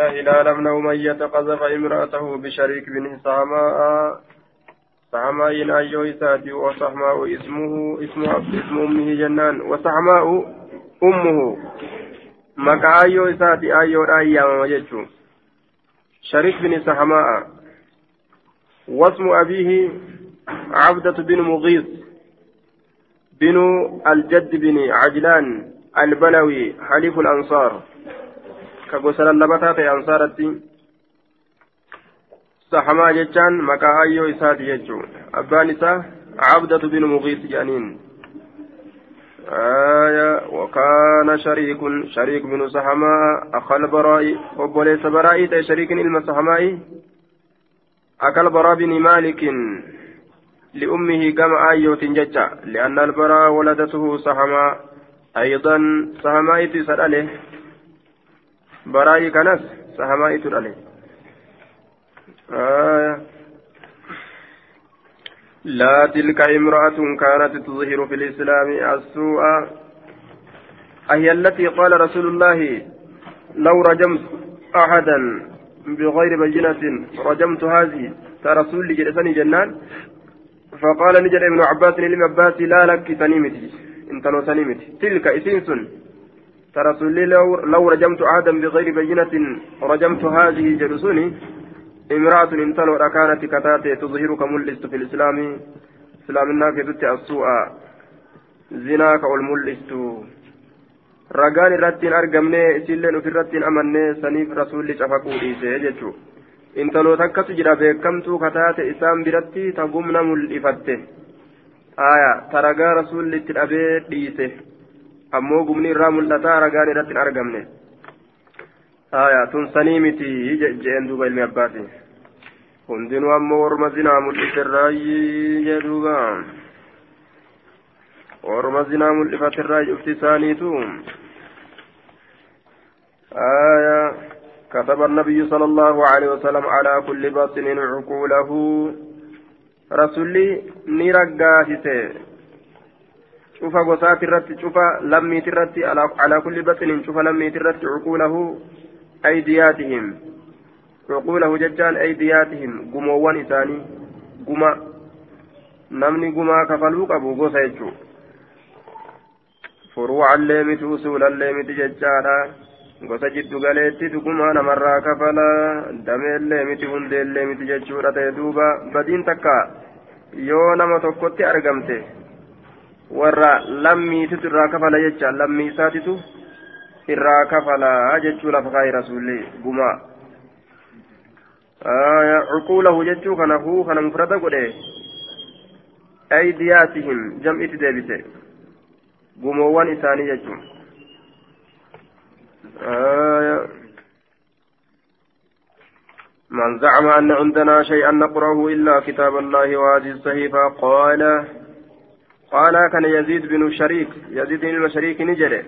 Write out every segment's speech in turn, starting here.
أن هلال بن أمية قذف امرأته بشريك بن ساماء ساماء أيو إساتي وصحماء اسمه اسم اسم أمه جنان وصحماء أمه. مكا أيو إساتي أيو أيام وجدته شريك بن سحماء واسم أبيه عبدة بن مغيث بن الجد بن عجلان البلوي حليف الأنصار. كغسل اللبتات أنصارتي سحما جتان مكا أيو إساتي يجو أبان عبدة بن مغيث جانين آية وكان شريك شريك بن سحماء أخا البراء وبوليس براء شريك إلما سحماء أكل براء بن مالك لأمه كما آيوت ججا لأن البراء ولدته سحماء أيضا سحماء تسأل كنس سحماء تسأل عليه آية لا تلك امرأة كانت تظهر في الإسلام السوء أهي التي قال رسول الله لو رجمت أحدا بغير بينة رجمت هذه ترسول لجلسني جنان فقال نجد ابن عباس لابن عباس لا لك تنيمتي انت لو تنيمتي تلك اسنس ترسول لو, لو رجمت أحدا بغير بينة رجمت هذه جلسوني امرأة انتلو كانت كتاتي تظهر كملست في الإسلام إسلامنا كتت السوء زناك والملست ragaan irratti hin argamne isilleen ofirratti hin amanne saniif rasuulli cafaquu dhiise jechuu intaloota akkatu jira beekamtuu kataate isaan biratti tagumna mul'ifatte aya ta ragaa rasuulli itti dhabee dhiise ammoo gumni irraa mul'ataa ragaan irratti hin argamne aya tun sanii miti jeen duuba ilmi abbaati hundinuu ammoo orma zinaa mul'iserraayi jee duuba orma zinaa mul'ifaterraayi ufti isaaniitu aya كتب النبي صلى الله عليه وسلم على كل باطن عقوله رسولي نرقاسته cufa gosaati irratti cufa lammiiti irratti alaa kulli baxiniin cufa lammiiti irratti cuquulahu aydiyaatihim. Cuquulahu jechaan aydiyaatihim gumoowwan isaanii guma namni gumaa kafaluu qabu gosa jechuu. Furuucallee miti usuulallee miti jechaadha. Gosa jiddugaleetti dugumaa namarraa kafala dameellee miti hundeellee miti jechuudha ta'e duuba. Badiin takka yoo nama tokkotti argamte warra lammiititu irraa kafala jecha lammii isaatitu irraa kafala jechuu lafa kaa'e rasuulli gumaa cuquulahu jechuu kana huu kana mufrada godhe aydiyaatihim jam'itti deebise gumoowwan isaanii jechuun من زعم أن عندنا شيئا نقرأه إلا كتاب الله وهذه الصحيفة قال قال كان يزيد بن شريك يزيد بن الشريك نجري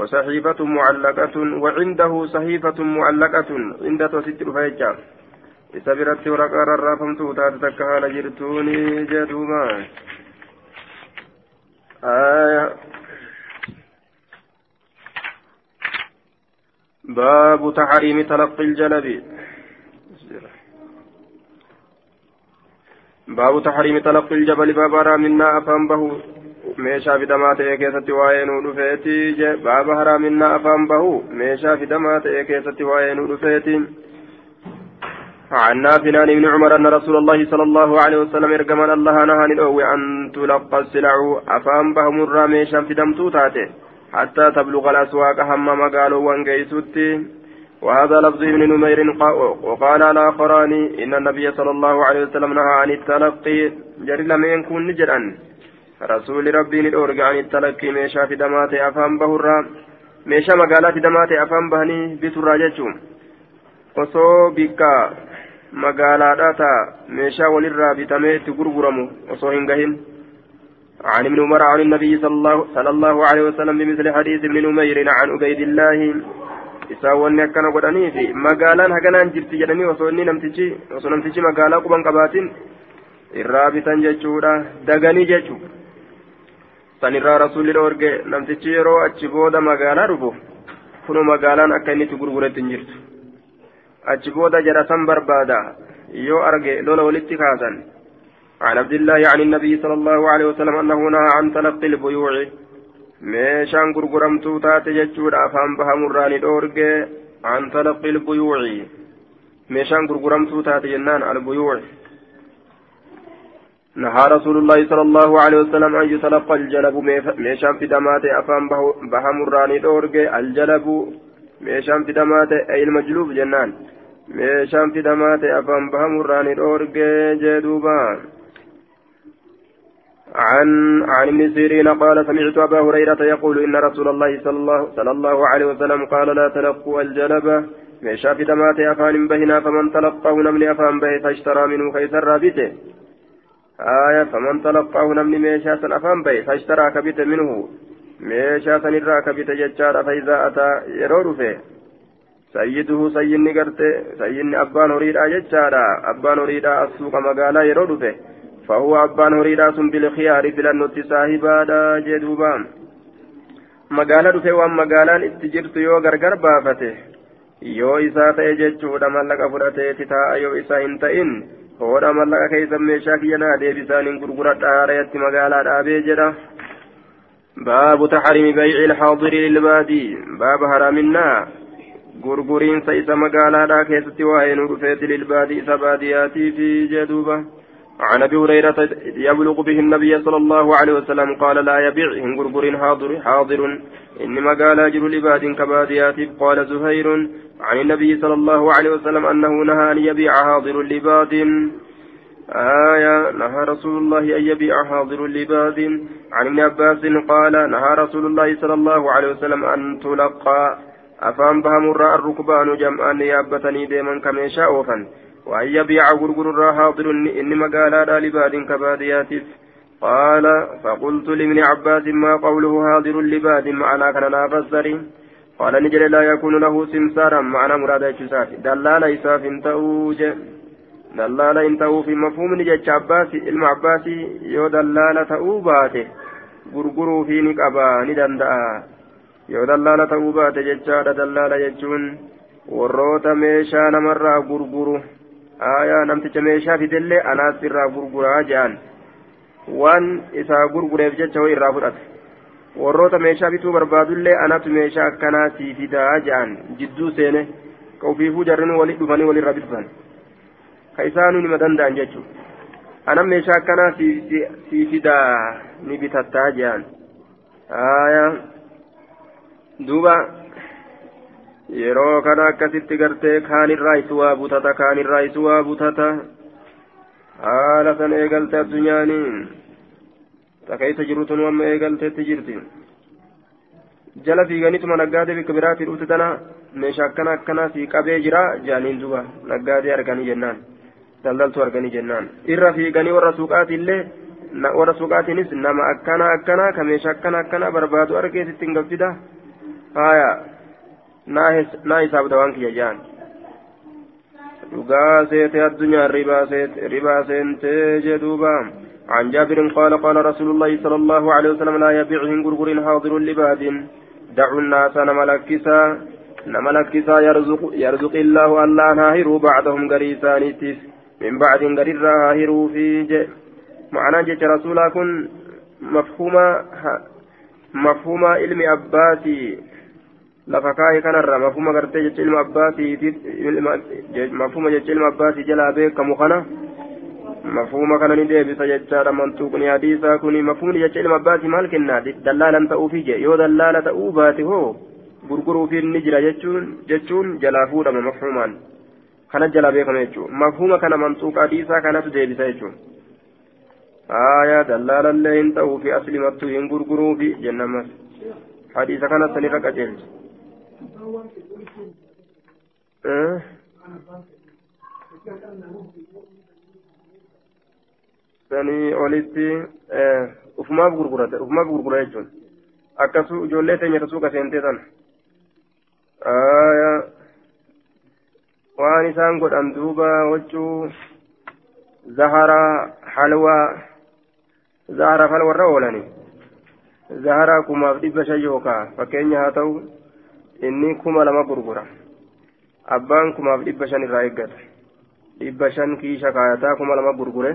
وصحيفة معلقة وعنده صحيفة معلقة عند رفيجة isa biratti waraqaa rarraafamtuu taate takka haala jirtuuni jedhuuba باب تحريم تلقي الجلب باب تحريم تلقي الجبل بابا منا أفهم به meeshaa fidamaa ta'e keessatti waa'ee nu dhufeeti baaba haraaminaa afaan bahu. Meeshaa fidamaa ta'e keessatti waa'ee nu dhufeeti. عن نافع عن عمر أن رسول الله صلى الله عليه وسلم إرجمنا الله نهى الأوي أن تلقى السلع أفام بهم الراميشا في دم توتاته حتى تبلغ الأسواق هم مقالوا وانقيسوتي وهذا لفظ ابن نمير وقال الآخران إن النبي صلى الله عليه وسلم نهى عن التلقي. جري لم يكن نجرا. رسول ربي ندورج عن التلقي. ميشا في دمات أفام بهرا. ميشا مقالات دمات أفام بهني بسرى جتشم osoo bikka magaalaadhaa ta'a meeshaa walirraa bitamee itti gurguramu osoo hin gahin عن ابن عمر عن النبي صلى الله, صلى الله عليه وسلم بمثل حديث ابن نمير عن عبيد الله. isaawwanni akkana godhanii fi magaalaan haganaan jirti jedhanii osoo inni namtichi osoo namtichi magaalaa quban qabaatin irraa bitan jechuudha daganii jechu san irraa rasuulli dhoorge namtichi yeroo achi booda magaalaa dhufu kunu magaalaan akka inni itti gurguretti hin jirtu achi booda jedha san barbaada yoo arge lola walitti kaasan عن عبد الله عن النبي صلى الله عليه وسلم أنه نهى عن تلقي البيوع meeshaan gurguramtuu taate jechuudha afaan bahamurraani dhoorge an talaqqi ilbuyuuci. Meeshaan gurguramtuu taate jennaan albuyuuci نهى رسول الله صلى الله عليه وسلم أن يتلقى الجلب ميشان في دمات أفان بهمراني دورج الجلب ميشان في دمات أي المجلوب جنان ميشان في دمات أفان بهمراني دورج جدوبا عن عن ابن سيرين قال سمعت أبا هريرة يقول إن رسول الله صلى الله, صلى الله عليه وسلم قال لا تلقوا الجلب ميشا في دمات أفان بهنا فمن تلقاه نمني أفان به فاشترى منه كيسر بته آية فمن تلقاه نمني ميشا سن أفهم بي فاشترى كبت منه. ميشا سن الرا كبت ججار فإذا أتى يرور فيه. سيده سيدني قرت سيدني أبان هريدا ججارا أبان هريدا السوق مقالا يرور فيه. فهو أبان هريدا سن بالخيار بلنوت صاحبا دا جدوبان magaalaa dhufe waan magaalaan itti jirtu yoo gargar baafate yoo isaa ta'e jechuudha mallaqa fudhateeti taa'a yoo isaa hin ta'in hoodha mallaqa keessa meeshaa kiyya naa deebisaaniin gurguradha haarayatti magaalaa dhaabee jedha باب تحريم بيع الحاضر للبادي باب حرامنا غرغرين سيس مقالا دا كيست وين رفيت للبادي سبادياتي في جدوبة عن أبي هريرة يبلغ به النبي صلى الله عليه وسلم قال لا يبيع إن غرغر حاضر حاضر. إنما قال أجر لباد كبادياتي قال زهير عن النبي صلى الله عليه وسلم أنه نهى أن يبيع حاضر لباد. آية نهى رسول الله أن يبيع حاضر لباد. عن ابن عباس قال نهى رسول الله صلى الله عليه وسلم أن تلقى. أفهم بهم الراء الركبان جمعا يابتني ديما كميشا أوفا وأن يبيع غرغر حاضر إنما قال لباد كبادياتف قال فقلت لابن عباس ما قوله حاضر لباد؟ معنى كان نافسري قال نجل لا يكون له سمسارا معنى مراد جسات دلال إساف تأوج دلال إن تأو في مفهوم نجج عباسي علم عباسي يو دلال تأوباته ni qaba ni danda'a yoo dallaala ta'uu baate jechaadha dallaala jechuun warroota meeshaa namarraa gurguru aayaa namticha meeshaa fidellee anaas irraa gurguraa jedhan waan isaa gurgureef jecha hoo irraa fudhate warroota meeshaa bituu barbaadullee anatu meeshaa akkanaa sii fidaa jedhan jidduu seene ka ufiifuu jarrin wali dhufanii walirra bitatan ka isaanuu nima danda'an jechuudha anan meeshaa akkanaa sii fidaa ni bitattaa jedhan aayaa duuba yeroo kana akkasitti gartee kaanirraa isu waa butata kaanirraa isu waa butata haala san eegalte addunyaanii takeessa jirutu amma eegalteetti jirti jala fiiganituma naggaadee bikka biraatti dhufte tana meeshaa akkana akkanaa sii qabee jira jaaniin duba naggaadee arganii jennaan daldaltuu arganii jennaan irra fiiganii warra suuqaatiillee warra suuqaatiinis nama akkana akkana ka meeshaa akkana akkana barbaadu argeesitti hin gabbida haya naa hisaabda waan kiyya jaan. Dhugaa seete addunyaan ribaa seentee jedhuubaa عن جابر قال قال رسول الله صلى الله عليه وسلم لا يبيعهم غرغر حاضر لباد دعوا الناس نملكسا نملكسا يرزق يرزق الله الله ناهروا بعضهم غريسانيتيس من بعد غرير هاهروا في معنى جيش رسولا كن مفهومة مفهومة علم أباتي لفكاي كان الرا مفهومة غرتي جيش علم أباتي مفهومة جيش علم أباتي جلا بيك مخنا مفهوم كان نديبس ججارا منطوقني حديثا كوني مفهوم جج علم أباتي مال كنا دلالا تأوفي جي يو دلالة تأوباتي هو gurguruu fi ni jira jechuun jechuun jalaa fuudhama mafhuumaan kana jalaa beekama jechuun mafhuuma kana mantuuqa hadiisaa kanatu deebisa jechuun aayaa dallaalallee hin ta'uu fi aslimattuu hin gurguruu fi jennamas hadiisa kana sanirra qajeelcha. sanii olitti ufumaaf gurgurate ufumaaf gurgura jechuun akkasu ijoollee teenya suuqa seentee sana waan isaan godhan duuba waccuu zahara halwaa zahara halwarra oolani zahara kumaaf dhibba shan yookaa fakkeenya haa ta'u inni kuma lama gurgura abbaan kumaaf dhibba shan irraa eeggata dhibba shan kiisha kaayataa kuma lama gurgure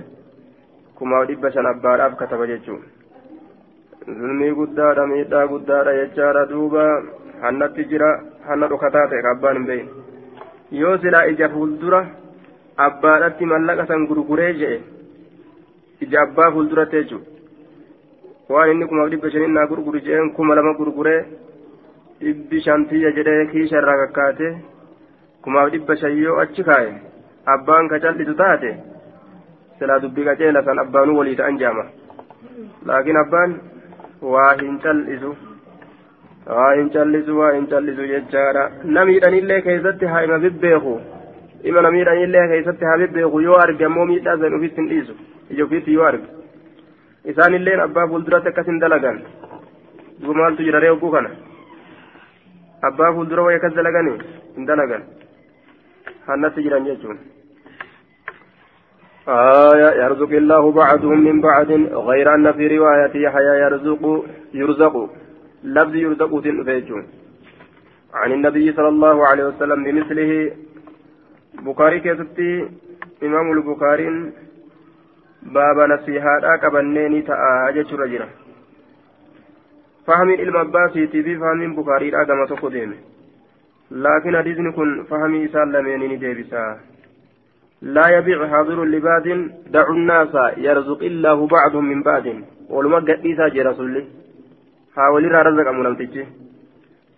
kumaaf dhibba shan abbaadhaaf kataba jechuun zulmii guddaadha miidhaa guddaadha jechaadha duuba hannatti jira hanna dhokataa ta'e abbaan hin beeyin yoo silaa ija fuuldura abbaadhatti mallaqa san gurguree je'e ija abbaa fuulduratti jechuudha waan inni kumaaf dhibba shanin naa gurguri je'een kuma lama gurguree dhibbi shantiyya jedhee kiisha irraa kakkaate kumaaf dhibba shan yoo achi kaaye abbaan ka cal'isu taate silaa dubbii qaceela san abbaanuu walii ta'an jaama. Laakiin abbaan waa hin cal'isu. Waa hin callisu waa hin callisu jechaadha. Namiidhanillee keessatti haa ima bibbeeku. Ima namiidhanillee keessatti haa bibbeeku. Yoo arge ammoo miidhaa san ufitti hin dhiisu. Ija ufitti yoo arge. Isaanilleen abbaa fuulduratti akkas hin dalagan. Duuba maaltu jira reeguu kana abbaa fuuldura wayii akkas dalaganii hin dalagan. Hannatti jiran jechuun. آية يرزق الله بعضهم من بعض غير أن في رواية يحيى يرزق يرزق لفظ يرزق فيجون عن النبي صلى الله عليه وسلم بمثله بخاري كيستي إمام البخاري باب نصيحة قبنيني تآ جتر جرا فهم علم أباسي في فهم بخاري أقام تقدم لكن حديث كن فهم إسال لميني ديبسا لا يبيع حاضر لباد دعوا الناس يرزق الله بعضهم من بعد ولما قد إيسا جرسولي haa walirraa razaqamu namtichi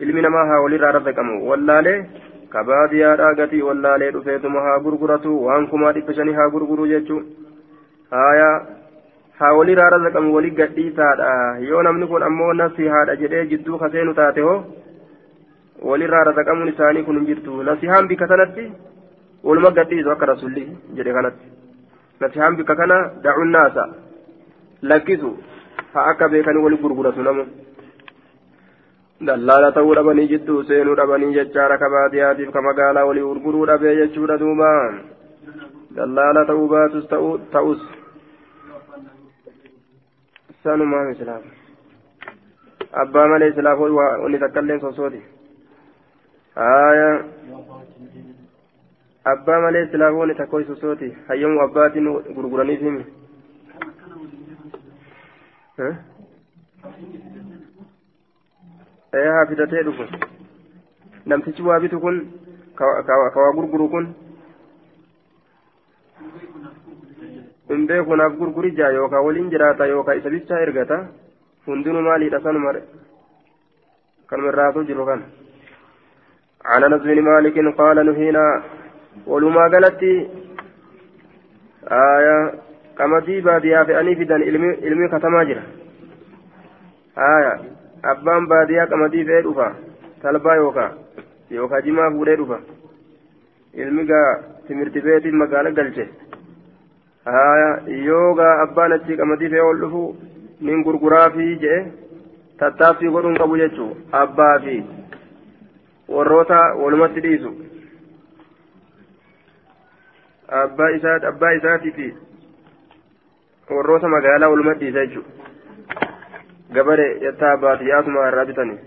ilmi namaa haa walirraa razaqamu wallaalee kabaadiyaadhaa gatii wallaalee dhufeetuma haa gurguratu waan kumaa dhibba shanii haa gurguru haa walirraa razaqamu wali gadhiisaadha yoo namni kun ammoo nasi haadha jedhee jidduu kaseenu taate hoo walirraa razaqamuun isaanii kun hin jirtu nasihaan bika kanatti waluma gadhiisu akka rasulli jedhe kanatti nasihaan bika kana dacuun naasa lakkisu haa akka beekanii wali gurguratu namu. dallaala ta'uu dhabanii jidduu seenuu dhabanii jechaadha ka baadiyyaatiif ka magaalaa walii gurguruu dhabee jechuudha duuba dallaala ta'uu baatus ta'us sanumaan islaam abbaa malee islaaf wanni takkaillee sosooti haaya abbaa malee islaaf wanni takka sosooti hayyamu abbaatiin gurguraniif himi ee haa fidatee dhufu namtichi waa bitu kun ka waa gurguru kun hin beeku naaf gurgurija yookaan waliin jiraata yookaan isa bichaa ergata hundinuu maaliidha sanuma kanuma irraatu jiru kan عن انس بن مالك قال نهينا ولما قالت آية كما دي باديا في أني في دان علمي علمي كتما جرا آية qamadii fe'ee dhufa talbaa yookaa yookaa jimaa fuudhee dhufa ilmi gaa timirti beetiin magaala galche haya yoogaa abbaan achi qamadii fe'ee ol dhufu nin gurguraafi jedhe tattaaffii godhuun qabu jechuu abbaa fi warroota walumatti dhiisu abbaa isaa abbaa isaatii fi warroota magaalaa walumatti dhiisa jechuudha. gabare yattaa baadiyyaatuma irraa bitani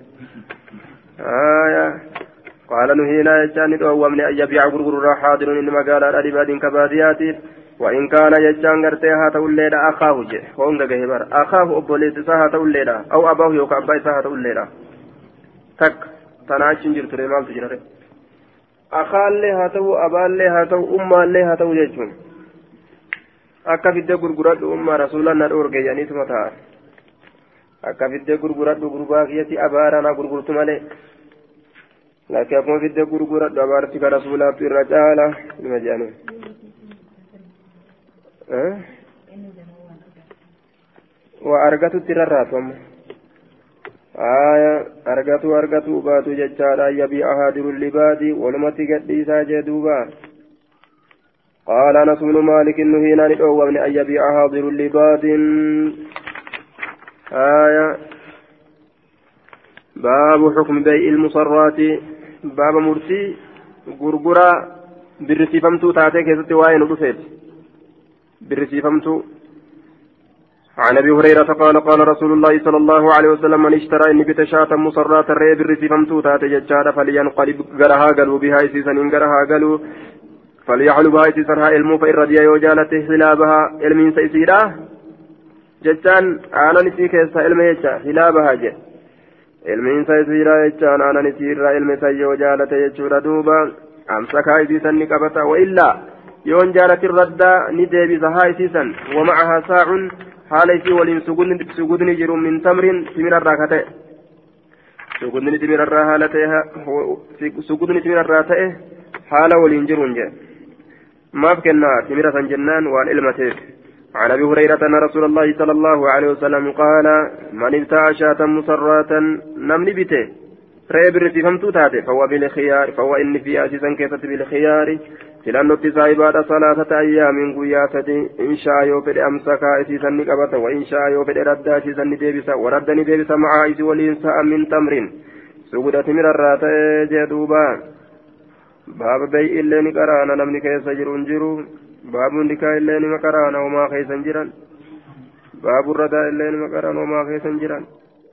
qaala nuhiinaa jechaan ni dhoowwamne an yabiica gurgururraa xaadirun inni magaalaadha dhibaadiin ka baadiyyaatiif وإن كان يجان غرتي ها توليدا أخاه جي هون غغه بار أخاه أبوليس سها توليدا أو أباه يوكا أباي سها توليدا تك تناشن جرت رمال تجرر أخالي هاتو أبالي هاتو أمالي هاتو جيجون akka fidde gurguradhu umma rasuula na dhoorge jedhaniituma ta'a akka fidde gurguradhu gurbaa kiyyatti abaara na gurgurtu malee laakiin akkuma fidde gurguradhu abaarti ka rasuulaatu irra caala nima jedhanii waa argatutti rarraatu amma aya argatu argatu baatu jechaadha yabii ahaadiru libaadi walumatti gadhiisaa jee duuba قال انس بن مالك نهينا ندعو ان يبيع حاضر لباد آية باب حكم بيع المصرات باب مرسي غرغرة برسيفمتو تاتي كيستي واين ودفت برسيفمتو عن أبي هريرة قال قال رسول الله صلى الله عليه وسلم من اشترى إني بتشاة مصرات الريب الرسيفمتو تات ججارة فلينقلب قرها قلوا بها اسيسا ان قرها قلوا فليحل بها اسيسا علمو فإن رضي يوجالت حلابها علمين سيسيرا. ججان أنا نسي كيسا علم يجا حلابها جي. علمين سيسيرا ججان أنا نسيرا علم سي وجالت يجورا دوبا. أمسكا اسيسا نقبتا وإلا يون جالت الردى ندي بها اسيسا ومعها ساع sugudni jiru min tamrin timirarraa ka ta'e sugudni timirarraa haala ta'e sugudni timirarraa ta'e haala waliin jiruun jedhe maaf kennaa timira san jennaan waan ilmateef عن ابي هريره ان رسول الله صلى الله عليه وسلم قال من ابتاع شاة مسرات نمني بته ريب رتفمتو تاتي فهو بالخيار فهو ان في أساسا كيفت بالخيار filannotti saahibaadha salaasata ayyaamin guyyaa sadi inshaa yoo fedhe amsakaa isiisan ni qabata wa inshaa yoo fedhe raddaa isiisan ni deebisa waradda ni deebisa macaa isi waliin sa'a min tamrin suguda timirarraa ta'ee jee duuba baaba bay illee ni qaraana namni keessa jiru hin jiru baabu ndikaa illee nima qaraana homaa keessa hin jiran baabu radaa illee nima qaraana homaa keessa hin jiran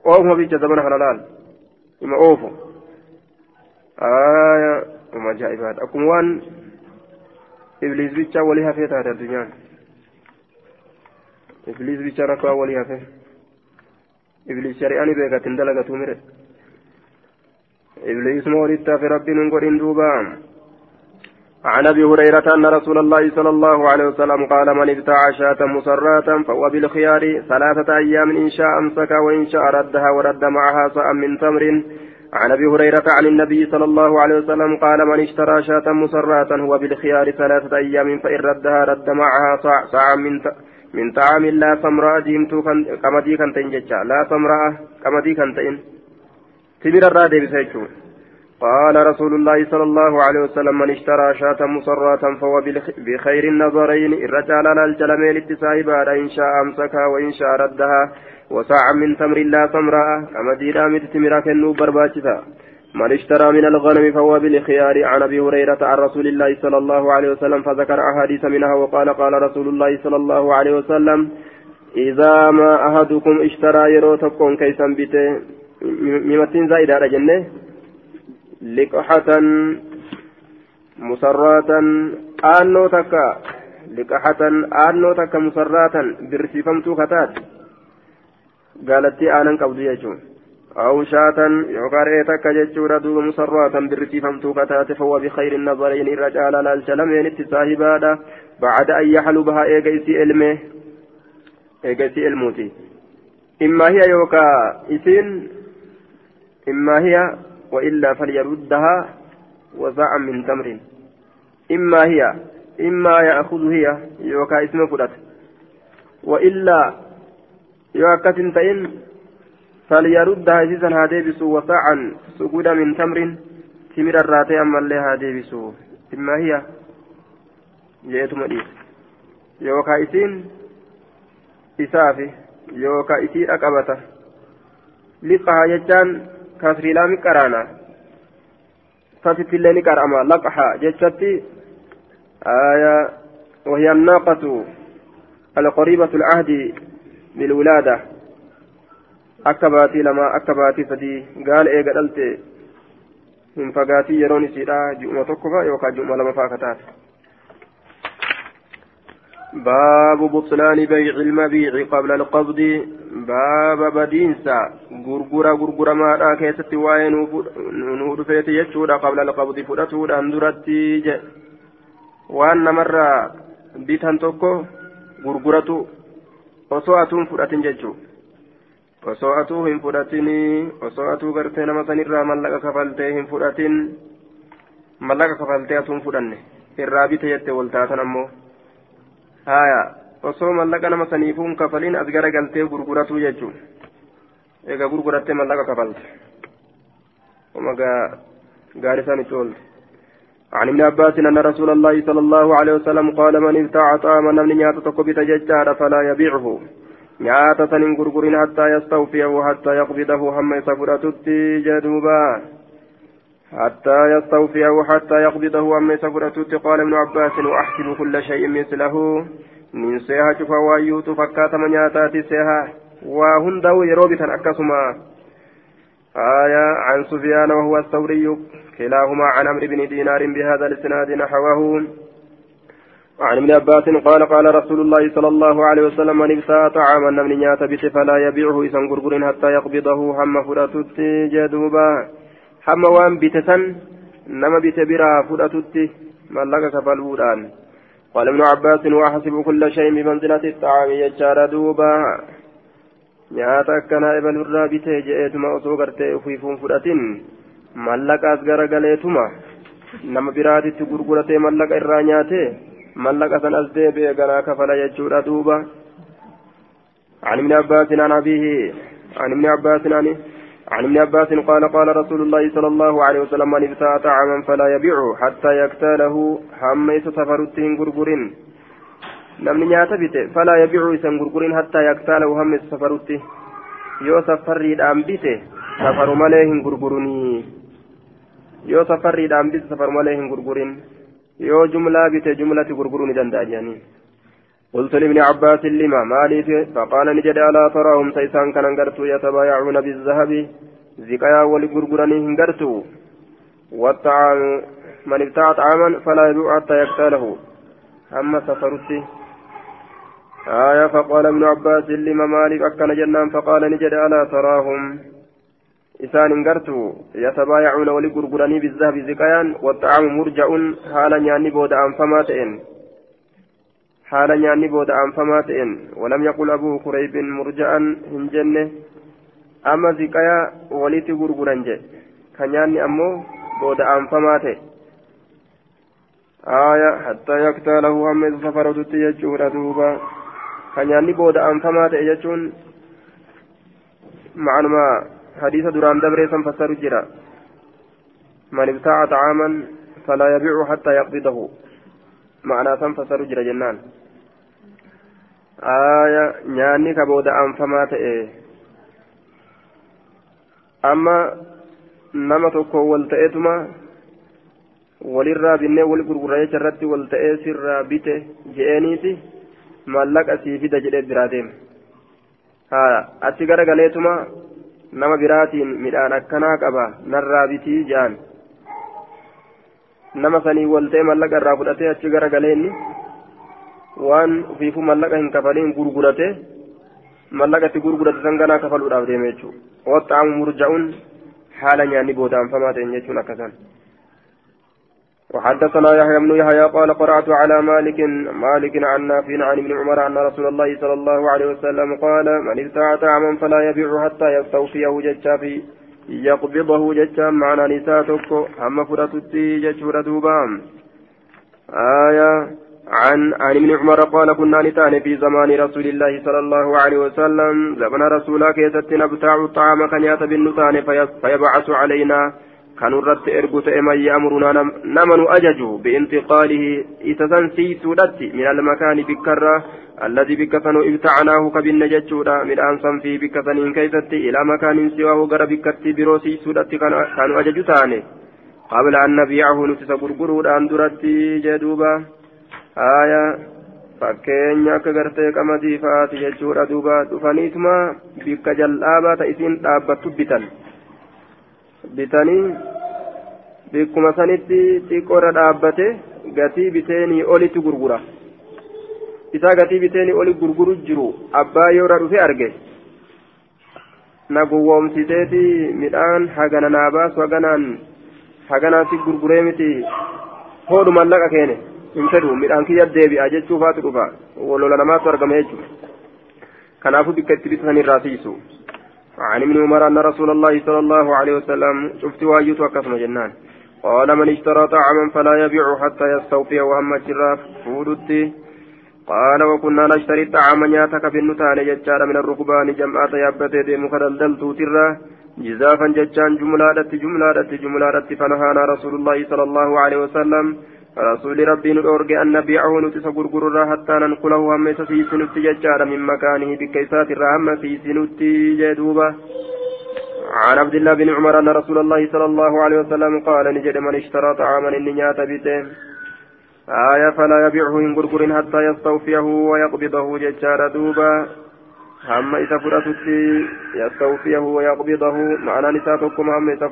oofuma bicha zabana kana laal ima oofu aya uma ajaa'ibaadha akkuma waan walii hafee taate addunyaan ibliis bicha rakkaa walii hafee ibliis shari'aan beekatin dalagatu mire ibliis ma walitti hafe rabbiin hin godhin duubaa عن ابي هريره ان رسول الله صلى الله عليه وسلم قال من ابتاع شاة مسراة فهو بالخيار ثلاثة أيام ان شاء امسك وان شاء ردها ورد معها صاء من تمر عن أبي هريرة عن النبي صلى الله عليه وسلم قال من اشترى شاة مسرة هو بالخيار ثلاثة أيام فإن ردها رد معها صاع من من طعام لا سمراء ديمتو قمدي كنتين جتشا لا سمراء قمدي كنتين تمر الرادي بسيتشو قال رسول الله صلى الله عليه وسلم من اشترى شاة مسرة فهو بخير النظرين. الرجال لا الجلمين اتساهبا إن شاء أمسكها وإن شاء ردها. وساعة من تمر لا سمراء كما ديرا متتمرا كنو برباتتا من اشترى من الغنم فهو بالخيار. عن أبي هريرة عن رسول الله صلى الله عليه وسلم فذكر أحاديث منها وقال قال رسول الله صلى الله عليه وسلم إذا ما أحدكم اشترى يروتكم كيسا بته ممتين زايدة جنة. لقحة مسرات آنو تكا. لقحة آنو تكا مسرات برسيفمتو كتات gaalattii aanan qabdu jechuun. أو شاة يوكار إيتك جتشورا دوب مسرات برتي فمتو كتات فهو بخير النظرين الرجال للشلمين التساهبادا بعد أن يحلو بها إيجيسي إلمه إيجيسي إلموتي إما هي يوكا إسين إما هي وإلا فليردها وزعا من تمر إما هي إما يأخذ هي يوكا اسم فلت وإلا yoo akkas hin ta'in falyaruddaha isiisan haa deebisu wasaacan suguda min tamrin timira irraa ta'e ammallee haa deebisu imma hiya jeetuma dhiisa yookaa isiin isaafi yookaa isiidha qabata liqaha jechaan kasriilaa mi qaraana tasittillee ni qara'ama laqaha jechatti وهي الناقة القريبة العهد بالولادة أكباتي لما أكباتي فدي قال إيه قدلت. من فقاتي يروني سيدا جؤمة تكفى يوكا جؤمة لما فاكتات باب بطلان بيع المبيع قبل القبض. باب بدينسا. غرغرة غرغرة ما دا كيست واي نور فيت يجودا قبل القبض فرتودا اندرتي وأن مرة بيتان توكو غرغرة osoo atuu hin fudhatin jechuun osoo atuu hin fudhatinii osoo atuu gartee nama sanirraa mallaqa kafaltee hin fudhatin mallaqa kafaltee atuu hin fudhanne irraa bite jette waltaatan ammoo haaya osoo mallaqa nama saniifuu hin kafalin as gara galtee gurguratuu jechuun egaa gurgurattee mallaqa kafalte oma gaarisan itti oolte. عن ابن عباس أن رسول الله صلى الله عليه وسلم قال من ابتاع طعاما من نيات تقبت ججار فلا يبيعه. نيات سنين غرغر حتى يستوفيه حتى يقبضه هم سفرة جدوبا. حتى يستوفيه حتى يقبضه هم سفرة قال ابن عباس وأحسب كل شيء مثله. nin seeha cufa waayyuutu fakkaatama nyaataati seeha waa hundaa'u yeroo bitan akkasuma آية عن سفيان وهو الثوري كلاهما عن عمرو بن دينار بهذا الإسناد نحوه. وعن ابن عباس قال قال رسول الله صلى الله عليه وسلم من ابتاع طعاما من نيات بت فلا يبيعه إذا غرغر حتى يقبضه هم فراتت جدوبا. هم وان بتسن نما بت برا فراتت ملك كفلودان قال ابن عباس وأحسب كل شيء بمنزلة الطعام يجار دوبا. nyaata akkanaa ebalurraa bitee je'eetuma osoo gartee ufiifuun fudhatin mallaqaas garagaleetuma nama biraatitti gurguratee mallaqa irraa nyaatee mallaqa san as deebi'e ganaa kafala jechuudha duuba عن ابن عباس عن أبيه عن ابن عباس عن عن ابن عباس قال قال رسول الله صلى الله عليه وسلم من ابتاع طعاما فلا يبيعه حتى يكتاله حميت سفرتين غرغرين namni nyaata bite falaa yabicu isan gurgurin hattaa yaktaalahu hamma isa safarutti yoo safarriidhaan bite safaru malee hin gurgurunii yoo safarriidhaan bite safaru malee hin gurgurin yoo jumlaa bite jumlati gurguruu ni danda'a jedhanii قلت لابن عباس لما مالي فقال نجد ألا تراهم سيسان كان انقرتوا يتبايعون بالذهب زكايا ولقرقراني انقرتوا والطعام من ابتاع طعاما فلا يبيع حتى يقتله أما سفرتي آية فقال ابن عباس لما مالك أكن جنان فقال نجد ألا تراهم إسان انقرتوا يتبايعون ولقرقراني بالذهب زكايان والطعام مرجع حالا يعني بود أنفما تئن حالا يعني بود أنفما تئن ولم يقل أبو كريب مرجعا هنجنة أما زكايا وليت قرقران جي كان يعني أمو بود أنفما تئن آية حتى يقتله هم سفرت يجور دوبا kan nyaanni booda anfamaa ta'e jechuun ma'anuma hadiisa duraan dabree san fassaru jira man ibtaa'a xacaaman falaa yabicu hattaa yaqbidahu ma'anaa san fassaru jira jennaan aya nyaanni ka booda anfamaa ta'e amma nama tokko wal ta'etuma walirraa binnee wal gurgura jecha irratti wal ta'ee sirraa bite je'eeniiti maallaqa sii fida jedhee biraa deema achi garagaleetuma nama biraatiin midhaan akkanaa qaba narraa bitii jaan. Nama sanii walta'e mallaqa irraa fudhatee achi garagaleenni waan ufiifuu mallaqa hin kafaliin gurgurate mallaqa itti gurgurate san ganaa kafaluudhaaf deeme jechuudha waxxaamu murja'uun haala nyaanni boodaanfamaa ta'e jechuun akkasan. وحدثنا يحيى بن يحيى قال قرأت على مالك مالك عن نافع عن ابن عمر أن رسول الله صلى الله عليه وسلم قال من ابتاع طعاما فلا يبيع حتى يستوفيه ججا في يقبضه ججا معنى نساتك هم فرتتي ججور دوبام آية عن عن ابن عمر قال كنا نتان في زمان رسول الله صلى الله عليه وسلم زمن رسولك يستنا ابتاع الطعام كان بالنتان فيبعث علينا كانوا رت إرجو تأمي يأمرنا نمن أججوا بانتقاله إتسان سيسودت من المكان بكرة الذي بكثنوا ابتعناه كبن ججودا من أنصم في بكثن كيست إلى مكان سواه غر بكت برو سيسودت كانوا أججوا تاني قبل أن نبيعه نتس غرغرود أن درتي جدوبا آية fakkeenya akka gartee qamadii fa'aati jechuudha duuba. Dhufaniituma bikka jal'aabaa ta isiin dhaabbattu bitan. Bitanii bikkuma sanitti xiqqoorra dhaabbate gatii biteenii olitti gurgura. Isaa gatii biteenii oli gurguru jiru abbaa yoora dhufe arge. Na gowwoomsiteeti midhaan hagana naa baasu haganaan haganaatti gurguree miti. Hoodhu mallaqa keene hin fedhu midhaan kiyya deebi'a jechuufaatu dhufa walola namaatu argama jechuudha. Kanaafuu bikka itti bitan irraa siisu. عن ابن عمر أن رسول الله صلى الله عليه وسلم شفت وأيت وكفن جنان. قال من اشترى طعاما فلا يبيع حتى يستوفي وهم الجراف فودت. قال وكنا نشتري الطعام نياتك بالنتان ججار من الركبان جمعة يابتي ديمك دلدلتو ترى جزافا ججان جملة جملة جملة فنهانا رسول الله صلى الله عليه وسلم. رسول ربي نورجي أن نبيعه نتس غرغر حتى ننقله هم سيسنت ججار من مكانه بكيسات الرحمة سيسنت جدوبة. عن عبد الله بن عمر أن رسول الله صلى الله عليه وسلم قال نجد من اشترى طعاما إن نيات بيته. آية فلا يبيعه إن غرغر حتى يستوفيه ويقبضه ججار دوبا هم إذا يستوفيه ويقبضه. معنى نساتكم هم إذا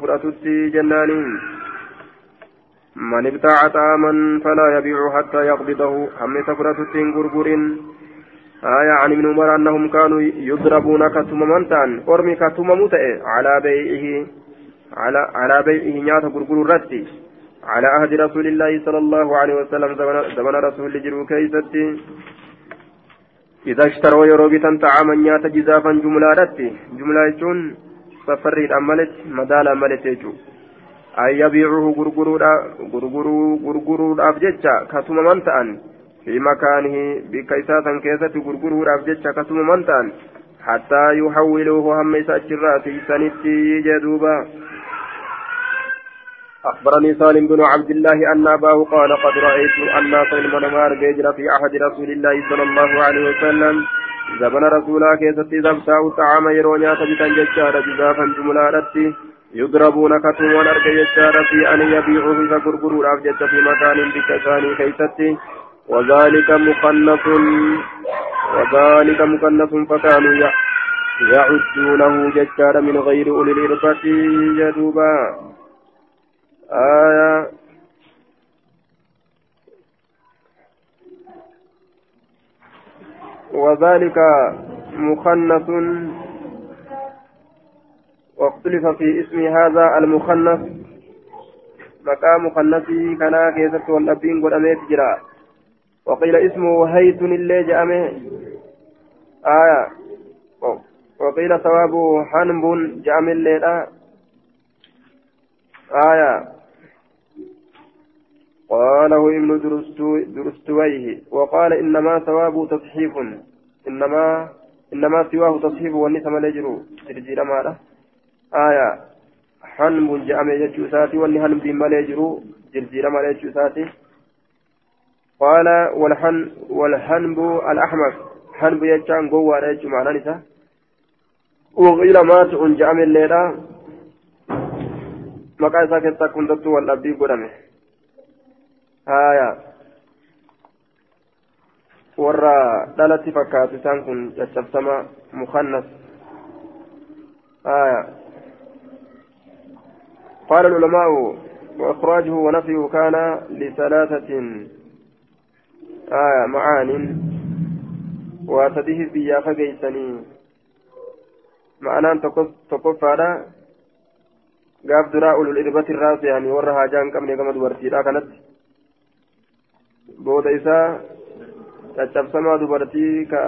جنانين. من ابتاع طعاما فلا يبيع حتى يقبضه. هم إذا فرأتتي إن غرغر آية عن ابن عمر أنهم كانوا يضربون كتممنتان أرمي كتممت على بيعه على على بيعه نيات غرغر الرتي على عهد رسول الله صلى الله عليه وسلم. زمن رسول جرو كيستي. إذا اشتروا يروبيتا طعاما نيات جزافا جملة رتي. جملة يجون. سفري أملت. مدال أملت يجو أن يبيعوه غرغرو أفجتشا كتم من تأن في مكانه بكيساتا كيسة غرغرو أفجتشا كتم من تأن حتى يحولوه هم في سنتي جدوبا أخبرني سالم بن عبد الله أن أباه قال قد رأيت الناس المنمار بيجر في عهد رسول الله صلى الله عليه وسلم زمن رسولا كيست إذا ابتاعوا الطعام يرونيا تجتا ججارا جزافا جملارتي يضربون كتوما أرجى ججارا في أن يبيعوا في فقرقروا الأفجة في مكان بكساني كيستي وذلك مخنث وذلك مخنث فكانوا يعدونه ججارا من غير أولي الإربة جدوبا آية وذلك مخنث واختلف في اسم هذا المخنث. مقام مخنثي كان كيست والأبين قد أميت جرا. وقيل اسمه هيت اللي جأمه. آية. وقيل ثوابه حنب جأم الليلة آية. قاله ابن درستويه. وقال إنما ثوابه تصحيف إنما إنما سواه تصحيف والنسى ملجرو ترجير ماله آية حنب جأم يجوساتي والني حنب ملجرو ترجير ملجوساتي قال والحن والحنب الأحمر. حنب يجان قوة رجو معنى نساء وغير ماتع جأم الليلة. maqaa isaa keessaa hundattuu wal dhabbii godhame haya warra dhalatti fakkaatu isaan kun caccabsama mukannas haya قال العلماء وإخراجه ونفيه كان لثلاثة آية معان وتديه بيا فقيسني معنى تقف duraa ulul irbati irraa seeyanii warra haajaa hin qabne gama dubartiidha kanatti booda isaa caccabsamaa dubartii ka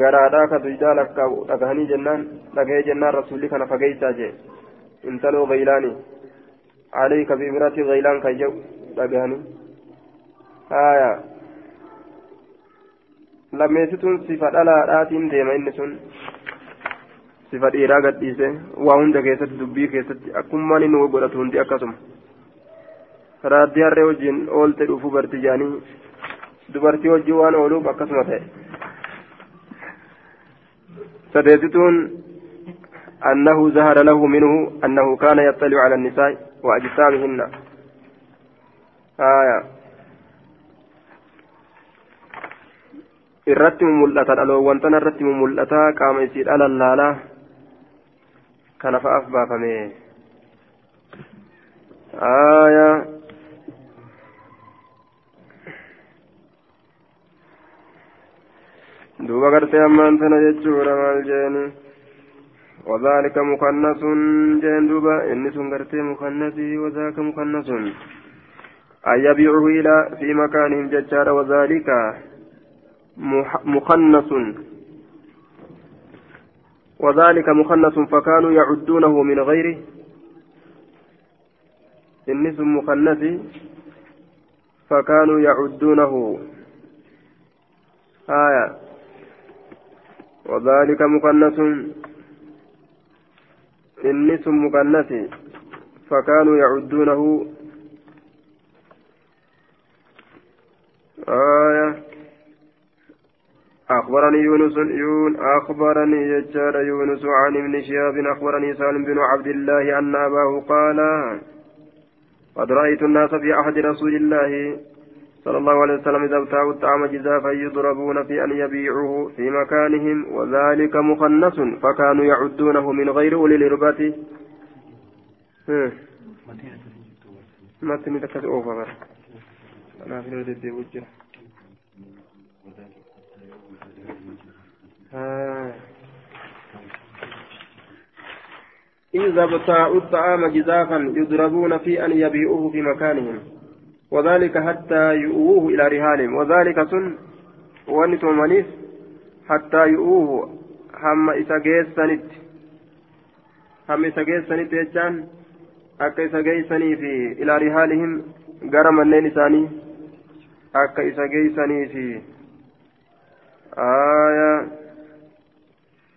garaadhaa ka duydaa lakkaa dhagahanii jennaan dhagahee jennaan rasuulli kana fageeysaa jee intaloo gaylaani عليك بامرأة غيلان كيجو haya lammeessituun sifa dhalaadhaatiin deema inni sun sifa dhiiraa gadhiise waa hunda keessatti dubbii keessatti akkummaan inni godhatu hundi akkasuma raaddii harree wajjin oolte dhufuu barti jaanii dubartii wajjin waan ooluuf akkasuma ta'e sadeessituun أنه ظهر له منه أنه كان يطلع على النساء وأجسامهن آية irratti mul'ata dhaloowwan tana irratti mul'ata qaama isiidha lallaalaa kana fa'aaf baafame aayaa duuba gartee ammaan tana jechuudha maal jeeni وذلك مخنث جين دوبا إني سنغرتي مخنثي وذاك مخنث أن يبيعه إلى في مكانهم ججار وذلك مخنث وذلك مخنث فكانوا يعدونه من غيره. النسب مخنث فكانوا يعدونه. آية. وذلك مخنث النسب مخنث فكانوا يعدونه آية أخبرني يونس يون أخبرني يجار يونس عن ابن شهاب أخبرني سالم بن عبد الله أن أباه قال قد رأيت الناس في عهد رسول الله صلى الله عليه وسلم إذا ابتاعوا الطعام جزافا يضربون في أن يبيعوه في مكانهم وذلك مخنث فكانوا يعدونه من غير أولي الإربة متن تكاد أوفر أنا في الردد وجه. إذا ابتاعوا الطعام جزافا يضربون في أن يبيعوه في مكانهم. وذلك حتى يؤوه إلى رهانهم وذلك سن ونتومنيف حتى يؤوه هم إسا جيسانت هم إسا جيسانت يجان akka isa geeysanii fi ilaa rihaalihim gara manneen isaanii akka isa geeysanii fi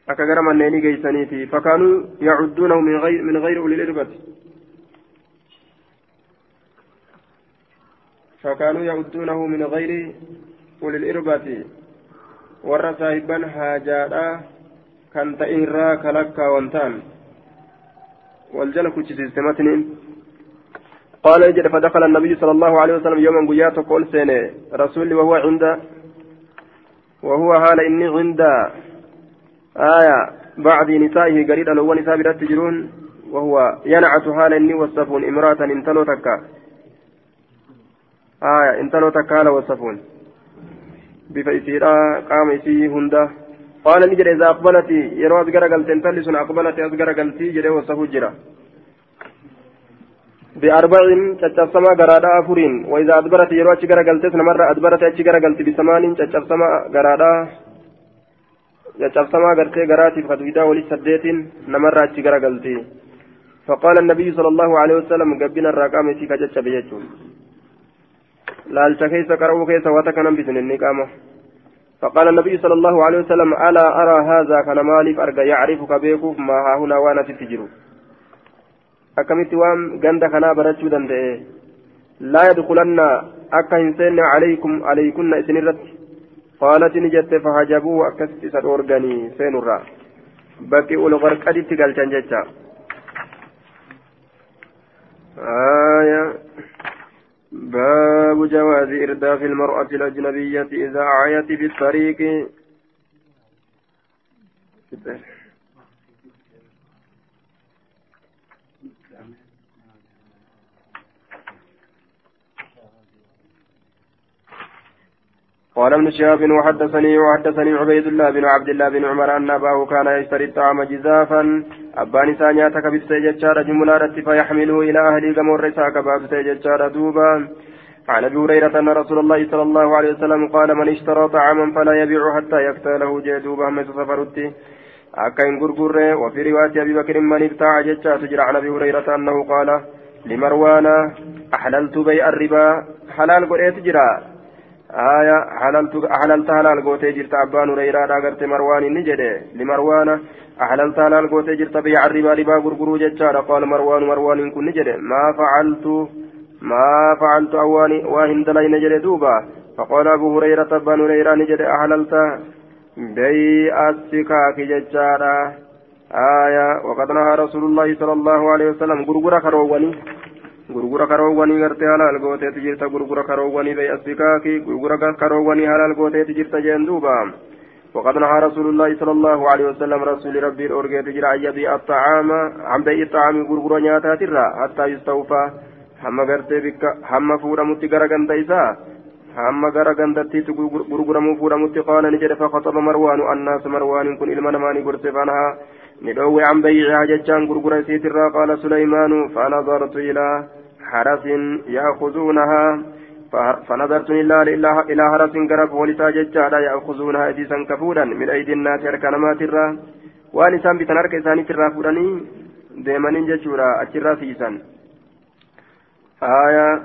akka gara manneenii geeysanii fi fakaanuu yacudduunahu min gayri uli lirbati فكانوا يعدونه من غير أولي الإربة. ورى صاحبا حاجاتا كان تئرا كلكا وانتان. والجنة كتشيستمتنين قال إجد فدخل النبي صلى الله عليه وسلم يوما قيات قول سنة رسولي وهو عند وهو هال إني عند آية بعض نسائه قريبا لو نساء برات تجرون. وهو ينعت هال إني وصفون امرأة انتلو تكا آية انتلو تكا وصفون. بفئسيرا قام إسيه هنده قال نجد إذا أقبلت يرو أزغر قلت انتلي سن أقبلت أزغر قلتي جده وصفه جرا. بأربع تشفسما قرادا أفرين. وإذا أدبرت يرو أشغر قلت مرة أدبرت أشغر قلت بثمان تشفسما قرادا. تشفسما قرتي قراتي فتويدا ولي سديت نمرة أشغر قلتي. فقال النبي صلى الله عليه وسلم قبنا الرقام سيكا جتش بيجون. لالتا كيس قرأوا كيس واتكنا بسن النقامة. فقال النبي صلى الله عليه وسلم ألا أرى هذا كان مالف أرجع يعرفك بيكوف ما ها هنا وأنا تتجرو أكملت وام جند كنا برجو دندئ لا يدخلن أكا إنسان عليكم عليكن إسنرت قالت نجت فهجبوه أكست سأورغني سينرا بكي أولغرقد تقال جنجتا آية باب جواز إرداف المرأة الأجنبية إذا عيت الطريق قال ابن شهاب وحدثني وحدثني عبيد الله بن عبد الله بن عمر أن أباه كان يشتري الطعام جزافا. أبان ثانياتك بالسجدشار جملة فيحمله إلى أهلي كمر ساك باب سجدشار دوبا. عن أبي هريرة أن رسول الله صلى الله عليه وسلم قال من اشترى طعاما فلا يبيع حتى يقتله جدوبا من سفرته أكا إن وفي رواية أبي بكر من ابتاع جتشا تجرى عن أبي هريرة أنه قال لمروان أحللت بيع الربا حلال قريت جرى آية حللت أحللت حلال قوتي جرت أبان هريرة أغرت مروان نجده لمروان أحللت حلال قوتي جرت بيع الربا ربا غرغرو جتشا قال مروان مروان كن نجده ما فعلت ما فعلت أواني واهن دلين نجده دوبا. فقال أبو هريرة أبان هريرة نجده أحللت بيع السكاك جتشا آية. وقد نهى رسول الله صلى الله عليه وسلم. غرغرة كرواني gurgura karoowwanii gartee halaal gooteeti jirta gurgura karoowwanii bay asbikaaki gurgura karoowwanii halaal gooteeti jirta jeen duuba وقد نهى رسول الله صلى الله عليه وسلم. رسول ربي الأورجيت جرى أن الطعام. عن بيع الطعام غرغر نياتات حتى يستوفى. هم غرتي بك هم فورا متي غرغن تيسا هم غرغن تتي غرغر مو فورا متي قال نجد فخطب مروان الناس مروان كن إلما نماني غرتي فانها ندوي عن بيعها ججان غرغر سيترا قال سليمان فنظرت إلى حرس يأخذونها فنظرت إلا إلى حرس قرب ولتا ججالا يأخذونها إذا كفودا من أيدي الناس أركنمات الرا وأن إسان بتنارك إساني ترى فوداني ديمانين ججورا أترى فيسان آية.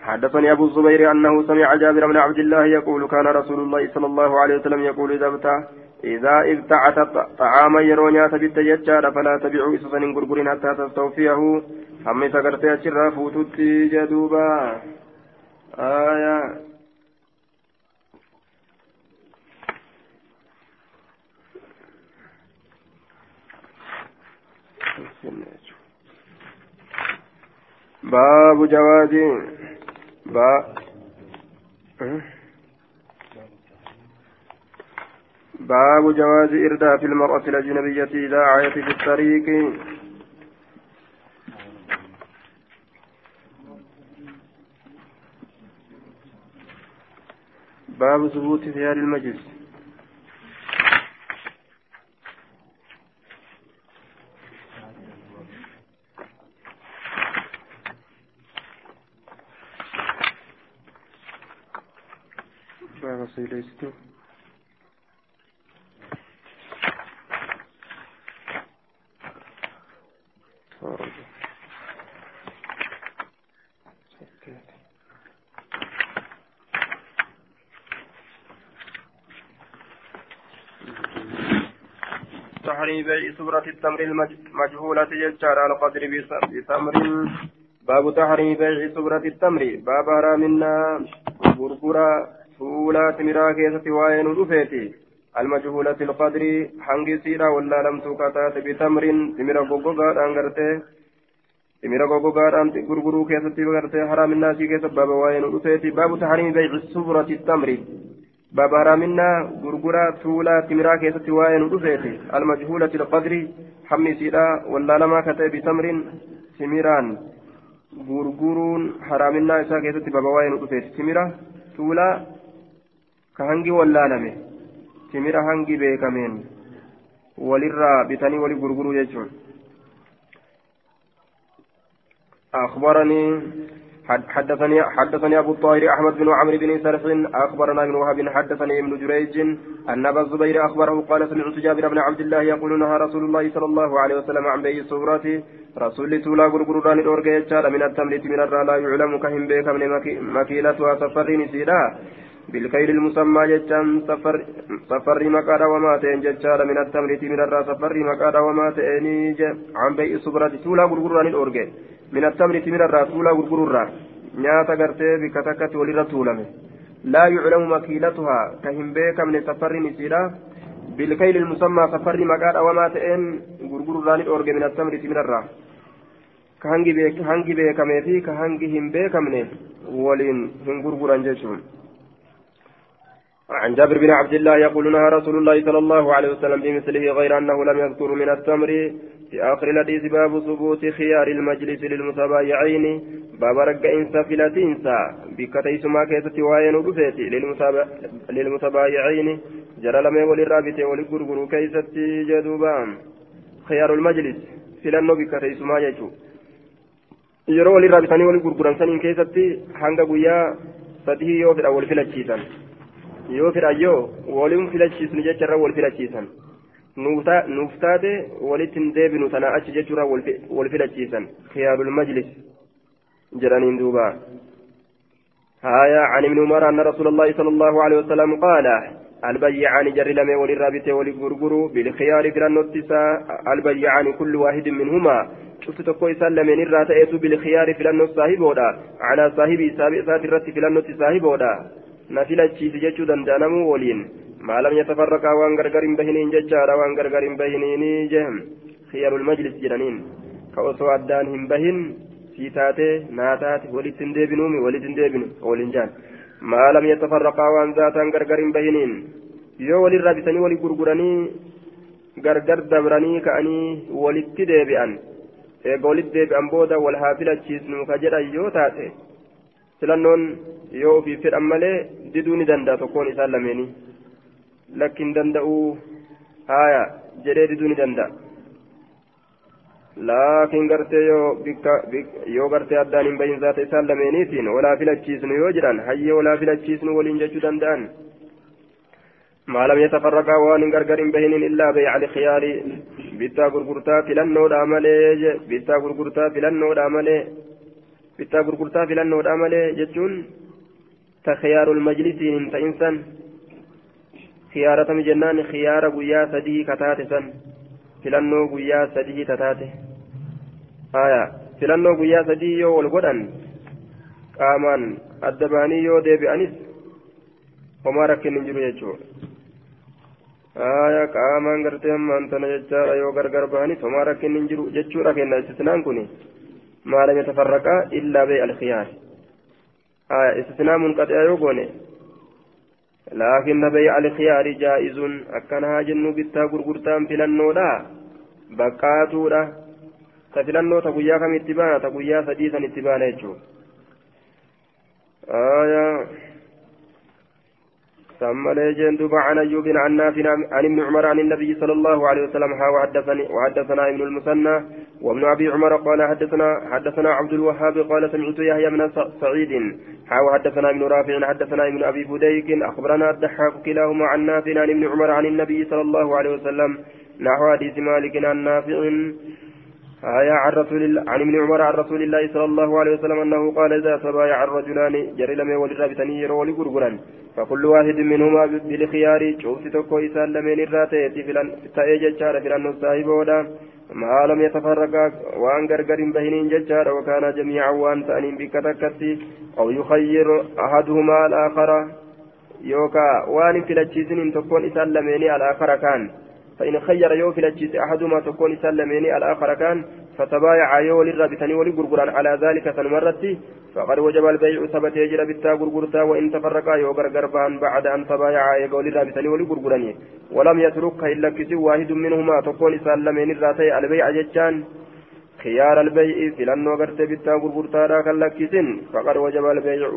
حدثني أبو الزبير أنه سمع جابر بن عبد الله يقول كان رسول الله صلى الله عليه وسلم يقول إذا ابتع إذا ابتعت طعاما يرونيات بالتججال فلا تبيعوا إسسا غرغر حتى تستوفيه. hammi isa gartee achirraa fuututti jedhuuba aayaa باب جواز با باب جواز إرداف المرأة الأجنبية إذا عيت في الطريق. باب ثبوت خيار المجلس. تحريم بيع سورة التمر المجهولة يجار على قدر بتمر باب تحريم بيع سورة التمر. باب رامنا. غرغرة فولا تمرا كيسة وين رفيتي المجهولة القدر حنجي سيرا ولا لم تكتات بتمر تمرا غوغا أنغرتي تمرا غوغا أنت غرغرو كيسة وغرتي حرام الناس كيسة باب وين رفيتي باب تحريم بيع سورة التمر بابا رامنا غرغرا تولا تمرا كيستي واين ودفيتي المجهولة القدر حمي سيدا ولا لما كتب بتمر تمران غرغرون حرامنا إسا كيستي بابا واين ودفيتي تمرا تولا كهنجي ولا لمي تمرا هنجي بيكمين وللرا بتاني ولي غرغرو يجون أخبرني حدثني حدثني ابو الطاهر احمد بن عمرو بن سرح اخبرنا ابن وهب حدثني ابن جريج ان ابا الزبير اخبره قال سمعت جابر بن عبد الله يقول نهى رسول الله صلى الله عليه وسلم عن بيع الصورات رسول تولا غرغران اورغ يجار من التمر من الرا لا يعلم كهم بك من مكيلتها سفرين سيدا بالكيل المسمى جتان سفر سفر مقاد وما تين جتار من التمر من الرا سفر مقاد وما تيني عن بيع الصورات تولا غرغران اورغ من التمر من الرسول غرغر نياتا غرتي بكتكت ولر تولمه لا يعلم مكيلتها كهم بيك من سفر نسيرا بالكيل المسمى سفر مقال وما تئن غرغر راني أورج من التمر من الرا كهنجي بيك هنجي بيك ميفي كهنجي هم بيك من ولين هم غرغران جيشون عن جابر بن عبد الله يقول نهى رسول الله صلى الله عليه وسلم بمثله غير أنه لم يذكر من التمر في آخر الحديث باب ثبوت خيار المجلس للمتبايعين باب رق إنسا فلات إنسا بكتيس ما كيست وين رفيت للمتبايعين جرى لم يولي الرابط ولقرقر كيست جدوبان خيار المجلس. فلانو بكتيس ما يجو. yeroo walii raabitanii walii gurguran saniin keessatti hanga guyyaa sadii yoo fedhan wal filachiisan yoo fedhan yoo waliin filachiisnu jecharra wal filachiisan. Nuuf taate walitti hin deebinu tanaa achi jechuudha wal filachiisan. Khiyaarul majlis jedhaniin duuba. هايا عن ابن عمر أن رسول الله صلى الله عليه وسلم قال البيعان جر لم وللرابط وللغرغر بالخيار في النوتسا البيعان كل واحد منهما شفت تقوي سلمين الرات بالخيار في النوت صاحبه على صاحبي سابق nafilachiisi jechuu danda'a namuu waliin. Maalam yatafarraqaa waan gargar hin bahiniin jechaadha waan gargar hin bahiniinii jehem. Khiyarul majlis jedhaniin. Ka osoo addaan hin bahin sii taatee naa taate walitti hin deebinuumi walitti hin deebinu waliin jaan. Maalam yatafarraqaa waan zaataan gargar hin bahiniin. Yoo walin rabisanii walit gurguranii gargar dabranii ka'anii walitti deebi'an. Eega walitti deebi'an booda wal haa ka jedhan yoo taate filannoon yoo ofiif fedhan malee diduu ni danda'a tokkoon isaan lameenii lakkin danda'uu haaya jedhee diduu ni danda'a laakiin gartee yoo bikka yoo gartee addaan hin bahin zaata isaan lameeniitiin walaa filachiisnu yoo jedhan hayyee walaa filachiisnu waliin jechuu danda'an ما لم يتفرقا وان غرغر بهن الا بيع الخيار بيتا غرغرتا فلنو دامله بيتا غرغرتا فلنو دامله بيتا غرغرتا فلنو دامله جتون تخيار المجلس انت انسان خيارة جنان خيار غيا سدي كتات سن فلنو غيا سدي تتات آية فلنو غيا سدي يو والغدن قامان الدباني يو ديبئانيس وما ركن نجرو يجور aya qaamaan gartee ammaan tana jechaadha yoo gargar bahanii homaa rakkinni hin jiru jechuudha kenna. Istisnaan kun ما لم يتفرقا إلا بيع الخيار. آه استثناء منقطع يقول لكن بيع الخيار جائز. أكنها جن بتا غرغرتان فلنو لا بقاتو لا تفلنو تقويا كم اتبانا تقويا سديسا اتبانا يجو. آية ثم ليجن دبا عن أيوب عن نافع عن ابن عمر عن النبي صلى الله عليه وسلم ها وحدثني وحدثنا ابن المثنى وابن أبي عمر قال حدثنا حدثنا عبد الوهاب قال سمعت يحيى بن سعيد ها وحدثنا ابن رافع حدثنا ابن أبي بديك أخبرنا الضحاك كلاهما عن نافع عن ابن عمر عن النبي صلى الله عليه وسلم نحو حديث مالك عن نافع آية عن رسول عن ابن عمر عن رسول الله صلى الله عليه وسلم أنه قال إذا تبايع الرجلان جري لم يولد رابطني يرولي غرغرا فكل واحد منهما بالخيار شوف تكو إسان لمن الراتي تأي ججار في الأنو صاحبه ما لم يتفرقا وان غرغر بهنين ججار وكان جميعا وان تأنين بكتكتي. أو يخير أحدهما الآخر. يوكا وان فلتشيزن تكون إسان لمن الآخر كان. فإن خير يو في الأجيس أحدهما تكون سلمين الآخر كان فتبايع يو للرابطان ولقرقران على ذلك فنمرت فقد وجب البيع ثبت يجرى بالتا قرقرتا وإن تفرقا يو غرغربان بعد أن تبايع يو للرابطان ولقرقران ولم يتركها إلا كسي واحد منهما تكون سلمين الراتي البيع ججان خيار البيع فلنو غرت بالتا قرقرتا لا كاللكسين فقد وجب البيع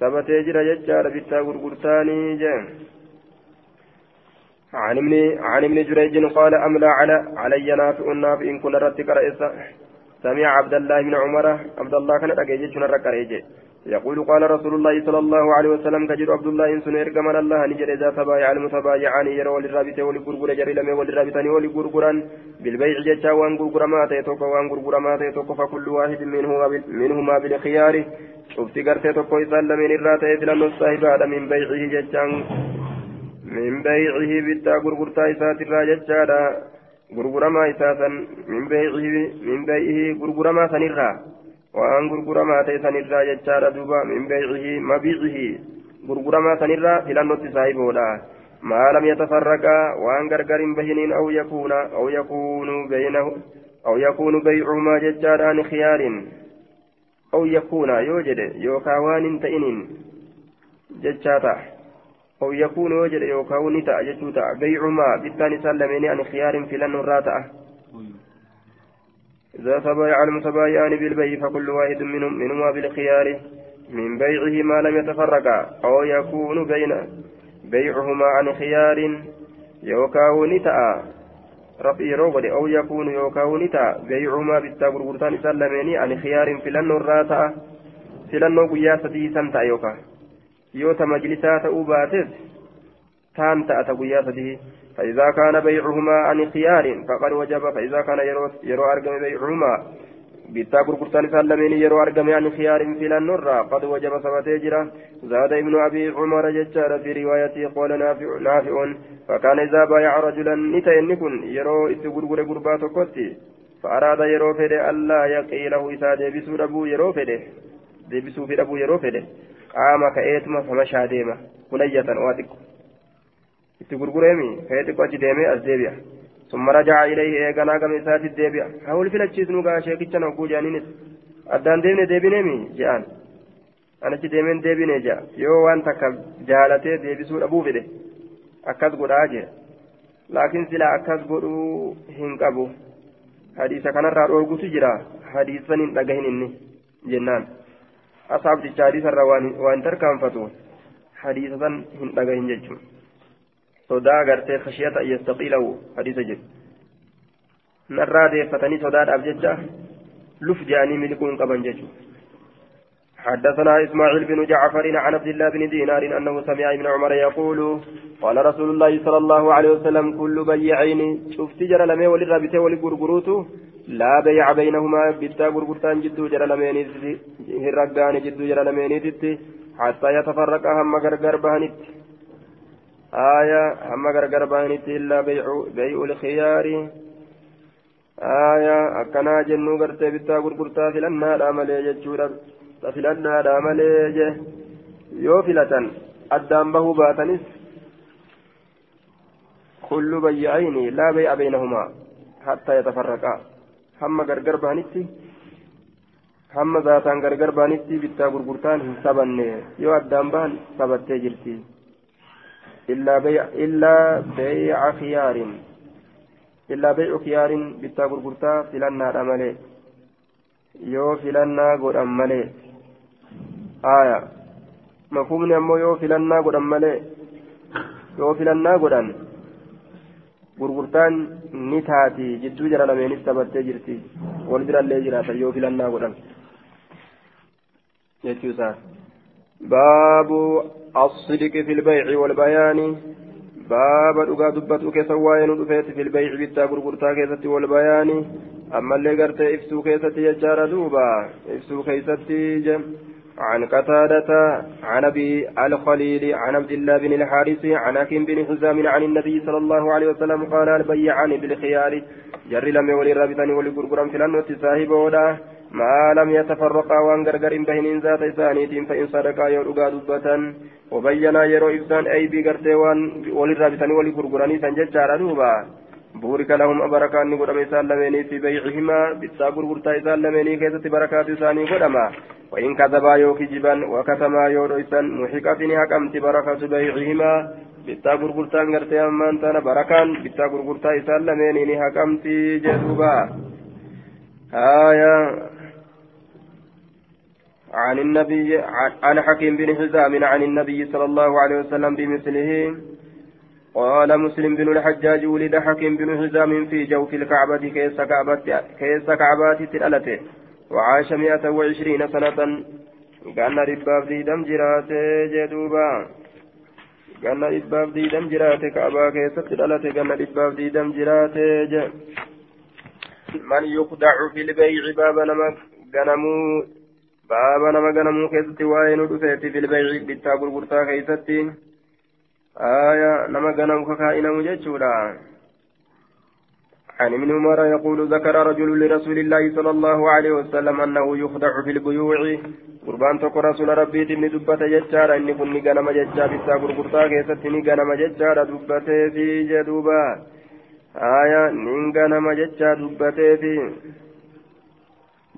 ثبت يجرى ججار بالتا قرقرتاني جان. عن ابن عن ابن جريج قال أملى على علي نافع نافع إن كن رتك رئيسا سمع عبد الله بن عمر عبد الله كان رقيج رقريج يقول قال رسول الله صلى الله عليه وسلم كجر عبد الله إن سنير كمال الله نجر إذا تبايع المتبايعان يرى وللرابطة ولقرقر جري لم وللرابطة ولقرقرا بالبيع جتا وان قرقر ما تيتوك وان قرقر ما تيتوك فكل واحد منهما منهما بالخيار. شفت قرتي توكو إسان لمن الراتة إذ لن الصاحب من بيعه جتا من بيعه بتا غرغرتا إسات الراججالا غرغرما إساسا من بيعه من بيعه غرغرما سنرا. وأن غرغرما تيسن الراججالا دوبا من بيعه مبيعه. غرغرما سنرا إلى النوت صاحبه ما لم يتفرقا وأن غرغر بهنين أو يكون أو يكون بينه أو يكون بيعهما ججالا عن خيار أو يكون يوجد يوكاوان تئنين. ججاتا أو يكون وجد يوكاو نتا جتوتا بيعهما بالتاني سلمين عن خيار في لن الراتأة إذا تبايع المتبايعان بالبيع فكل واحد منهم منهما بالخيار. من بيعه ما لم يتفرقا. أو يكون بين بيعهما عن خيار. يوكاو نتا. ربي روغد. أو يكون يوكاو نتا. بيعهما بالتابر غرتان سلمين عن خيار في لن الراتأة في لن قياسة سنتا يوكا. Yoo ta majlisaa ta'uu baates taan ta'ata guyyaa sadii. فإذا كان بيعهما عن خيار فقد وجب فإذا كان يرو أرقم بيعهما بيتا غرغرتان سلمين يرو أرقم عن خيار في النرى قد وجب ثبت جرا زاد ابن أبي عمر ججار في روايته قال نافع نافع فكان إذا بايع رجلا نتين كن يرو إتغرغر غربات كوتي فأراد يرو فده ألا يقيله إذا ديبسو ربو يرو فده ديبسو في ربو يرو فده qaama ka'eetuma famashaa deema kunayyatan waa xiqqo itti gurgureemi ka'ee xiqqo achi deemee as deebi'a summa rajaca ilayhi eeganaa gama isaatti deebi'a haa wal filachiisnu gaa sheekicha na oguu jedhaniinis addaan deemne deebineemi je'an anachi deemeen deebine je'a yoo waan takka jaalatee deebisuu dhabuu fedhe akkas godhaa jee laakiin silaa akkas godhuu hin qabu hadiisa kanarraa dhoorgutu jira hadiisan hin dhagahin inni jennaan أصحاب تجاري سر وان تركان فتو حديثا هن دغين جچو صدا غرتي خشية أن يستقيله حديث جد نرى دي فتني صدا أبججة لف جاني ملكون قبن جچو حدثنا إسماعيل بن جعفر عن عبد الله بن دينار أنه سمع ابن عمر يقول قال رسول الله صلى الله عليه وسلم كل بيعين شفت جرى لمي وللرابطة ولقرقروتو لا بيع بينهما بتا قرقرتان جدو جرى لمين هرقان جدو جرى لمين حتى يتفرق هم غرغر بهنت آية هم غرغر بهنت إلا بيع بيع الخيار. آية أكنا جنو غرتي بتا قرقرتا فلنا لا ملي جتشورا filannaadha malee je yoo filatan addaan bahuu baatanis kullu bayya'ayni laa bay'a baynahumaa hattaa yatafarraqaa hamma gargar bahanitti hamma zaataan gargar baanitti bittaa gurgurtaan hin sabanne yoo addaan bahan sabattee jirti. Illaa beeca khiyaarin illaa beecu khiyaarin bittaa gurgurtaa filannaadha malee yoo filannaa godhan malee aya mafhumni ammoo yoo filannaa godhan malee yoo filannaa godhan gurgurtaan ni taati jidduu jara lameenis sabattee jirti wal birallee jiraatan yoo filannaa godhan jechuusaa baabu الصدق في البيع والبيان باب dhugaa dubbatu keessa waa'ee nu dhufeeti في البيع bittaa gurgurtaa keessatti والبيان ammallee gartee ibsuu keessatti jechaadha duuba ibsuu keessatti عن قتادة عن أبي الخليل عن عبد الله بن الحارث عن أكيم بن حزام عن النبي صلى الله عليه وسلم قال البيعان بالخيار جر لم يولي رابطا ولي في لنوت صاحب ما لم يتفرقا وان غرغر بهن ذات ثانيتين فإن صدقا يرقا دبة. وبينا يرو إبسان أي بغرتي وان ولي رابطا ولي غرغراني سنججارا دوبا. بورك لهم أبركان نقول إسان لمني في بيعهما بتا غرغرتا إسان لمني كيست بركات إساني قدما وإن كذبا يو كجبا وكتما يو إسان محقة حكمت بركة بيعهما. بتا غرغرتا غرتي أمان تانا بركان بتا غرغرتا إسان لمني حكمت آية. عن النبي عن حكيم بن حزام عن النبي صلى الله عليه وسلم بمثله. قال مسلم بن الحجاج ولد حكيم بن حزام في جوف الكعبة كيس كعبات كيس تلالته. وعاش مئة وعشرين سنة. قال رباب دي دم جرات جدوبا قال رباب دي دم جرات كعبة كيس تلالته. قال رباب دي دم جرات من يخدع في البيع باب نما غنمو باب نما غنمو كيست وين في البيع. بالتابر غرتا كيستين. آية نما غنم كائنا مججودا عن ابن عمر يقول ذكر رجل لرسول الله صلى الله عليه وسلم أنه يخدع في البيوع. قربان تقول رسول ربي تبني دبة ججارة إني كني غنم ججا بسا قرقرتا كيستني غنم ججارة دبة في جدوبا. آية نين غنم ججا دبة في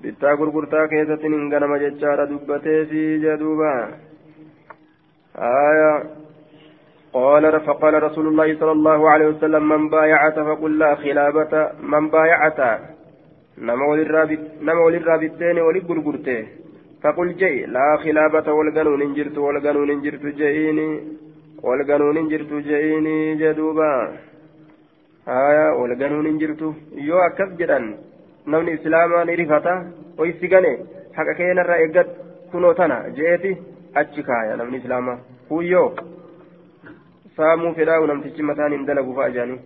bittaa gurgurtaa keessatti nin ganama jechaadha dubbatee fi jedhuuba قال فقال رسول الله صلى الله عليه وسلم من بايعت فقل لا خلافة من بايعت نما ولي الرابطين ولي قرقرته فقل جي لا خلافة والقانون انجرت والقانون انجرت جئيني والقانون انجرت جئيني جدوبا آية والقانون انجرت يو أكف جدا نمني إسلاما نرفتا ويسيقني حقا كينا الرأيقات كنو تنا جئتي أتشكايا نمني إسلاما هو يو saamuu fedhaa namtichi mataan hin dalagu fa'a jedhanii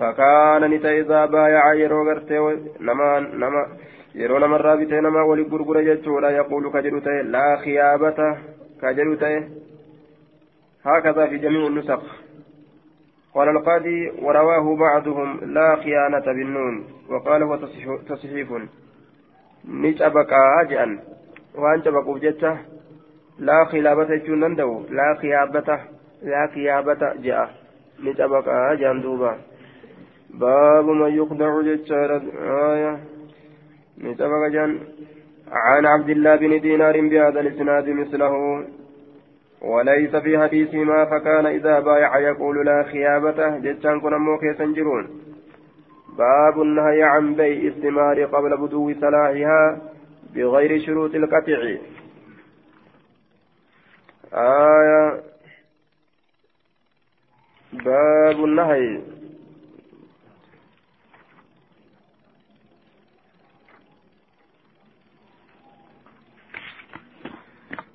fakkaana ni ta'e isaa baayaa yeroo gartee nama nama yeroo namarraa bitee nama wali gurgura jechuudha yaquulu ka jedhu ta'e laa khiyaabata ka jedhu ta'e هكذا في جميع النسخ قال القاضي ورواه بعضهم لا خيانة بالنون وقال هو تصحيف نجبك أجأن وأنت بقوا جته لا خلابة جنن لا خيابة لا كيابة جاء. نتبقى جندوبا باب من يخدع جتشارة آية. نتبقى جن. عن عبد الله بن دينار بهذا الإسناد مثله. وليس في حديثهما فكان إذا بايع يقول لا خيابة جتشان كنا موكي سنجرون. باب النهي عن بيع الثمار قبل بدو صلاحها بغير شروط القطع. آية. باب النهي.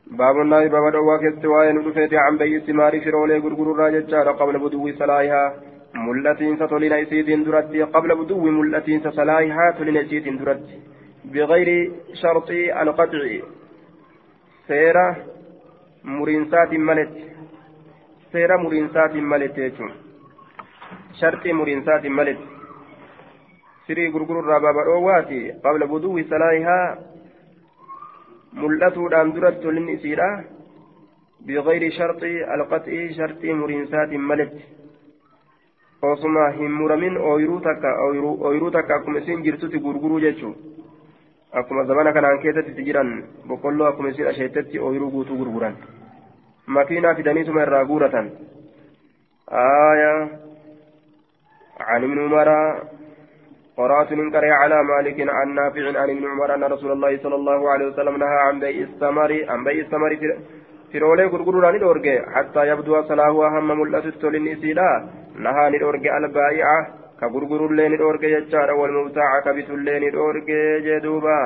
باب النهي باب دوا كستواء ندفت عن بي الثمار فرولي غرغر راججار قبل بدو صلاحها ملتين ستولين إسيد درت قبل بدو ملتين صلاحها تولين إسيد درت بغير شرط القطع سيرة مرنسات ملت seera muriinsaatiin maletti jechuun sharxii muriinsaatiin maletti sirii gurgururraa baabadhoowwaati. Qabla buduuwi salaahihaa mul'atuudhaan duratti tolin isiidha. Bigayri sharxii alqax'ii sharxii muriinsaatiin maletti osuma hin muramin ooyiruu takka ooyiruu takka akkuma isiin jirtutti gurguruu jechuun. Akkuma zamana kanaan keessatti jiran boqqolloo akkuma isin asheetetti ooyiruu guutuu gurguran makiinaa fidaniituma irraa guuratan آية عن ابن عمر قرأت من قرأ على مالك عن نافع عن ابن عمر أن رسول الله صلى الله عليه وسلم نهى عن بيع الثمر عن بيع dhoorge hattaa yabdu'a salaahuwa hamma mul'atutti tolin isiidha nahaa ni dhoorge albaa'i'a ka gurgurullee ni dhoorge jechaadha walmubtaaca ka bitullee ni dhoorge jee duuba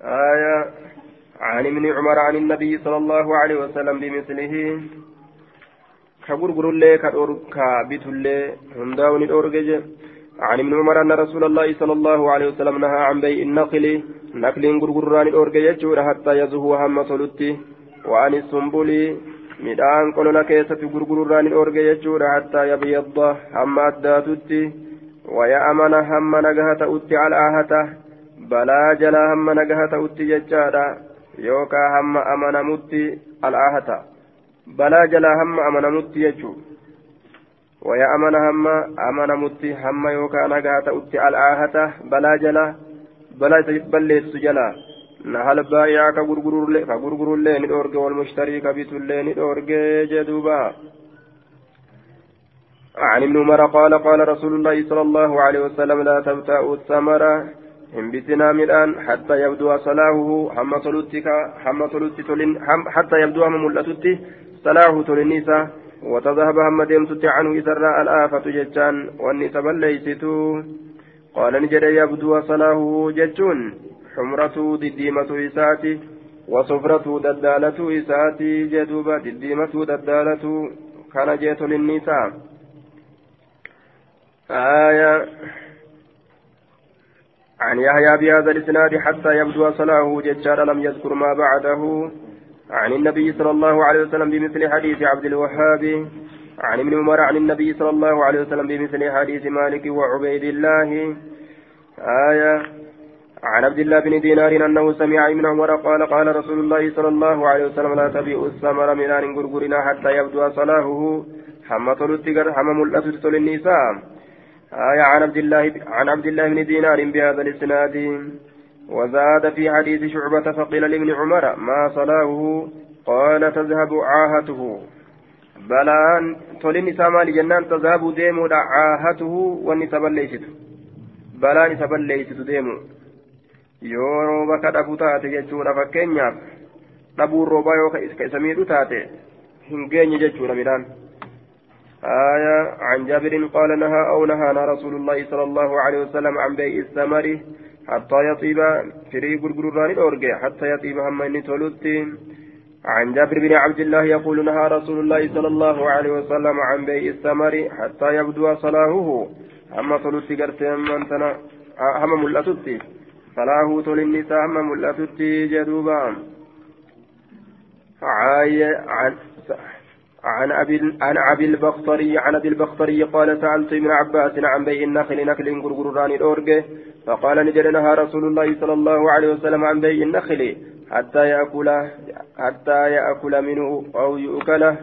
آية عن ابن عمر عن النبي صلى الله عليه وسلم بمثله كغرغر الله كبت الله هنداون الأورجج عن ابن عمر أن رسول الله صلى الله عليه وسلم نهى عن بيع النقل نقل غرغران الأورجج حتى يزهو هم صلتي وعن السنبل midhaan qolola keessatti gurgururraa ni dhoorge jechuudha hattaa yabyadda hamma addaatutti waya'amana hamma nagaha ta'utti al'aahata balaa jalaa hamma nagaha ta'utti jechaadha yookaa hamma amanamutti al'aahata balaa jalaa hamma amanamutti jechuu ويأمن هم أمن متي هم يوكا نجاة أتي الآهة بلا جلا بلا بلس جلا نهل بايع كغرغر اللين الأورج والمشتري كبيت اللين الأورج جدوبا عن ابن عمر قال قال رسول الله صلى الله عليه وسلم لا تبتأوا الثمرة انبتنا ملان حتى يبدو صلاحه هم صلوتك هم صلوتك حتى يبدو هم ملتك صلاحه تلنيسا وتذهب هم ديمتت عنه إسراء الآفة ججان والنسب ليستو قال نجد يبدو صلاحه ججون حمرة دديمة إساتي وصفرة ددالة إساتي جدوبة دديمة ددالة كان جيت للنساء آية عن يحيى بهذا الإسناد حتى يبدو صلاحه ججار لم يذكر ما بعده. عن النبي صلى الله عليه وسلم بمثل حديث عبد الوهاب. عن ابن عمر عن النبي صلى الله عليه وسلم بمثل حديث مالك وعبيد الله. آية. عن عبد الله بن دينار أنه سمع ابن عمر قال قال رسول الله صلى الله عليه وسلم لا تبيع الثمر من غرغرنا حتى يبدو صلاحه حمى طلت حمى ملأت النساء. آية عن عبد الله عن عبد الله بن دينار بهذا الإسناد. وزاد في حديث شعبة فقيل لابن عمر ما صلاه؟ قال تذهب عاهته. بلان تولين ساما لجنان تذهب ديمو عاهته والنسب ليست بلان نسب ليست ديمو. yoo bakka dhabu taate jechuudha fakkeenyaaf dhabuun roobaa yoo ka isa miidhu taate hin آية عن جابر قال نهى أو نهانا رسول الله صلى الله عليه وسلم عن بيع الثمر حتى يطيب فري غرغران الأورجي حتى يطيب هم إني عن جابر بن عبد الله يقول نهى رسول الله صلى الله عليه وسلم عن بيع الثمر حتى يبدو صلاحه. أما تولدت قرت أنتنا هم ملأتت صلاحه تول النساء هم ملأتت جدوبا. عن عن أبي عن أبي البختري عن أبي البختري قال سألت ابن عباس عن بيع النخل نخل غرغران الأورج فقال نجدنها رسول الله صلى الله عليه وسلم عن بيع النخل حتى يأكل حتى يأكل منه أو يؤكله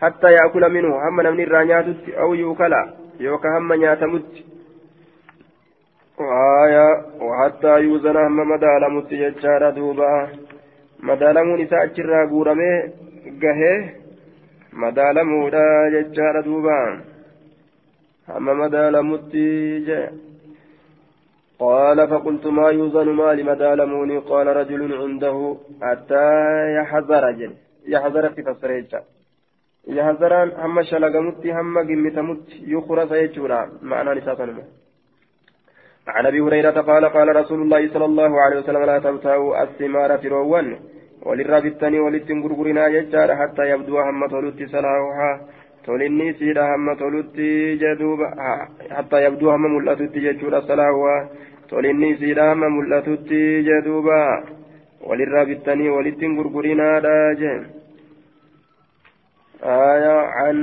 حتى يأكل منه. هم من الرانيات أو يؤكل يوكا هم نياتمت وآية وحتى يوزن هم مدالمت يجار دوبا. مدالمون إساء جرى قورمي قهيه madaalamuudha jechaadha duuba. Hamma madaalamutti jee قال فقلت ما يوزن مالي مدالموني قال رجل عنده حتى يحذر جل يحذر في فسريجا يحذران هم شلقمت هم قمتمت يخرس يجورا معنى نساء عن ابي هريره قال قال رسول الله صلى الله عليه وسلم لا تبتغوا الثمار في روان walirraa bittanii walittiin gurgurinaa jechaadha hattaa yabduu hamma tolutti salaahuhaa tolinni isiidha hamma tolutti jedhuuba hattaa yabduu hamma mul'atutti jechuudha salaahuhaa tolinni isiidha hamma mul'atutti jedhuuba walirraa bittanii walittiin gurgurinaadha jee آية عن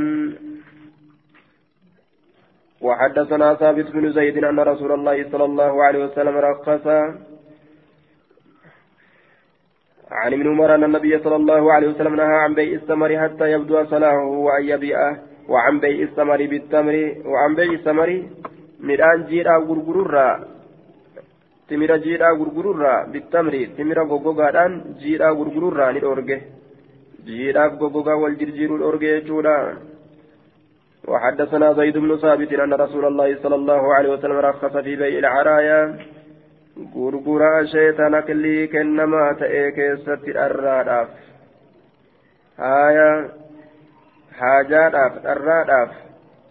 وحدثنا ثابت بن زيد أن رسول الله صلى الله عليه وسلم رخص عن ابن عمر أن النبي صلى الله عليه وسلم نهى عن بيع الثمر حتى يبدو صلاحه وأن يبيعه وعن بيع الثمر بالتمر وعن بيع الثمر gurgururraa timira jiidhaa gurgururraa bittamri timira goggogaadhaan jiidhaa gurgururraa ni dhoorge jiidhaaf goggogaa wal jirjiiruu dhoorge jechuudha وحدثنا زيد بن ثابت أن رسول الله صلى الله عليه وسلم رخص في بيع العرايا gurguraa sheetan aklii kennamaa ta'ee keessatti dharraadhaaf. Haaya haajaadhaaf dharraadhaaf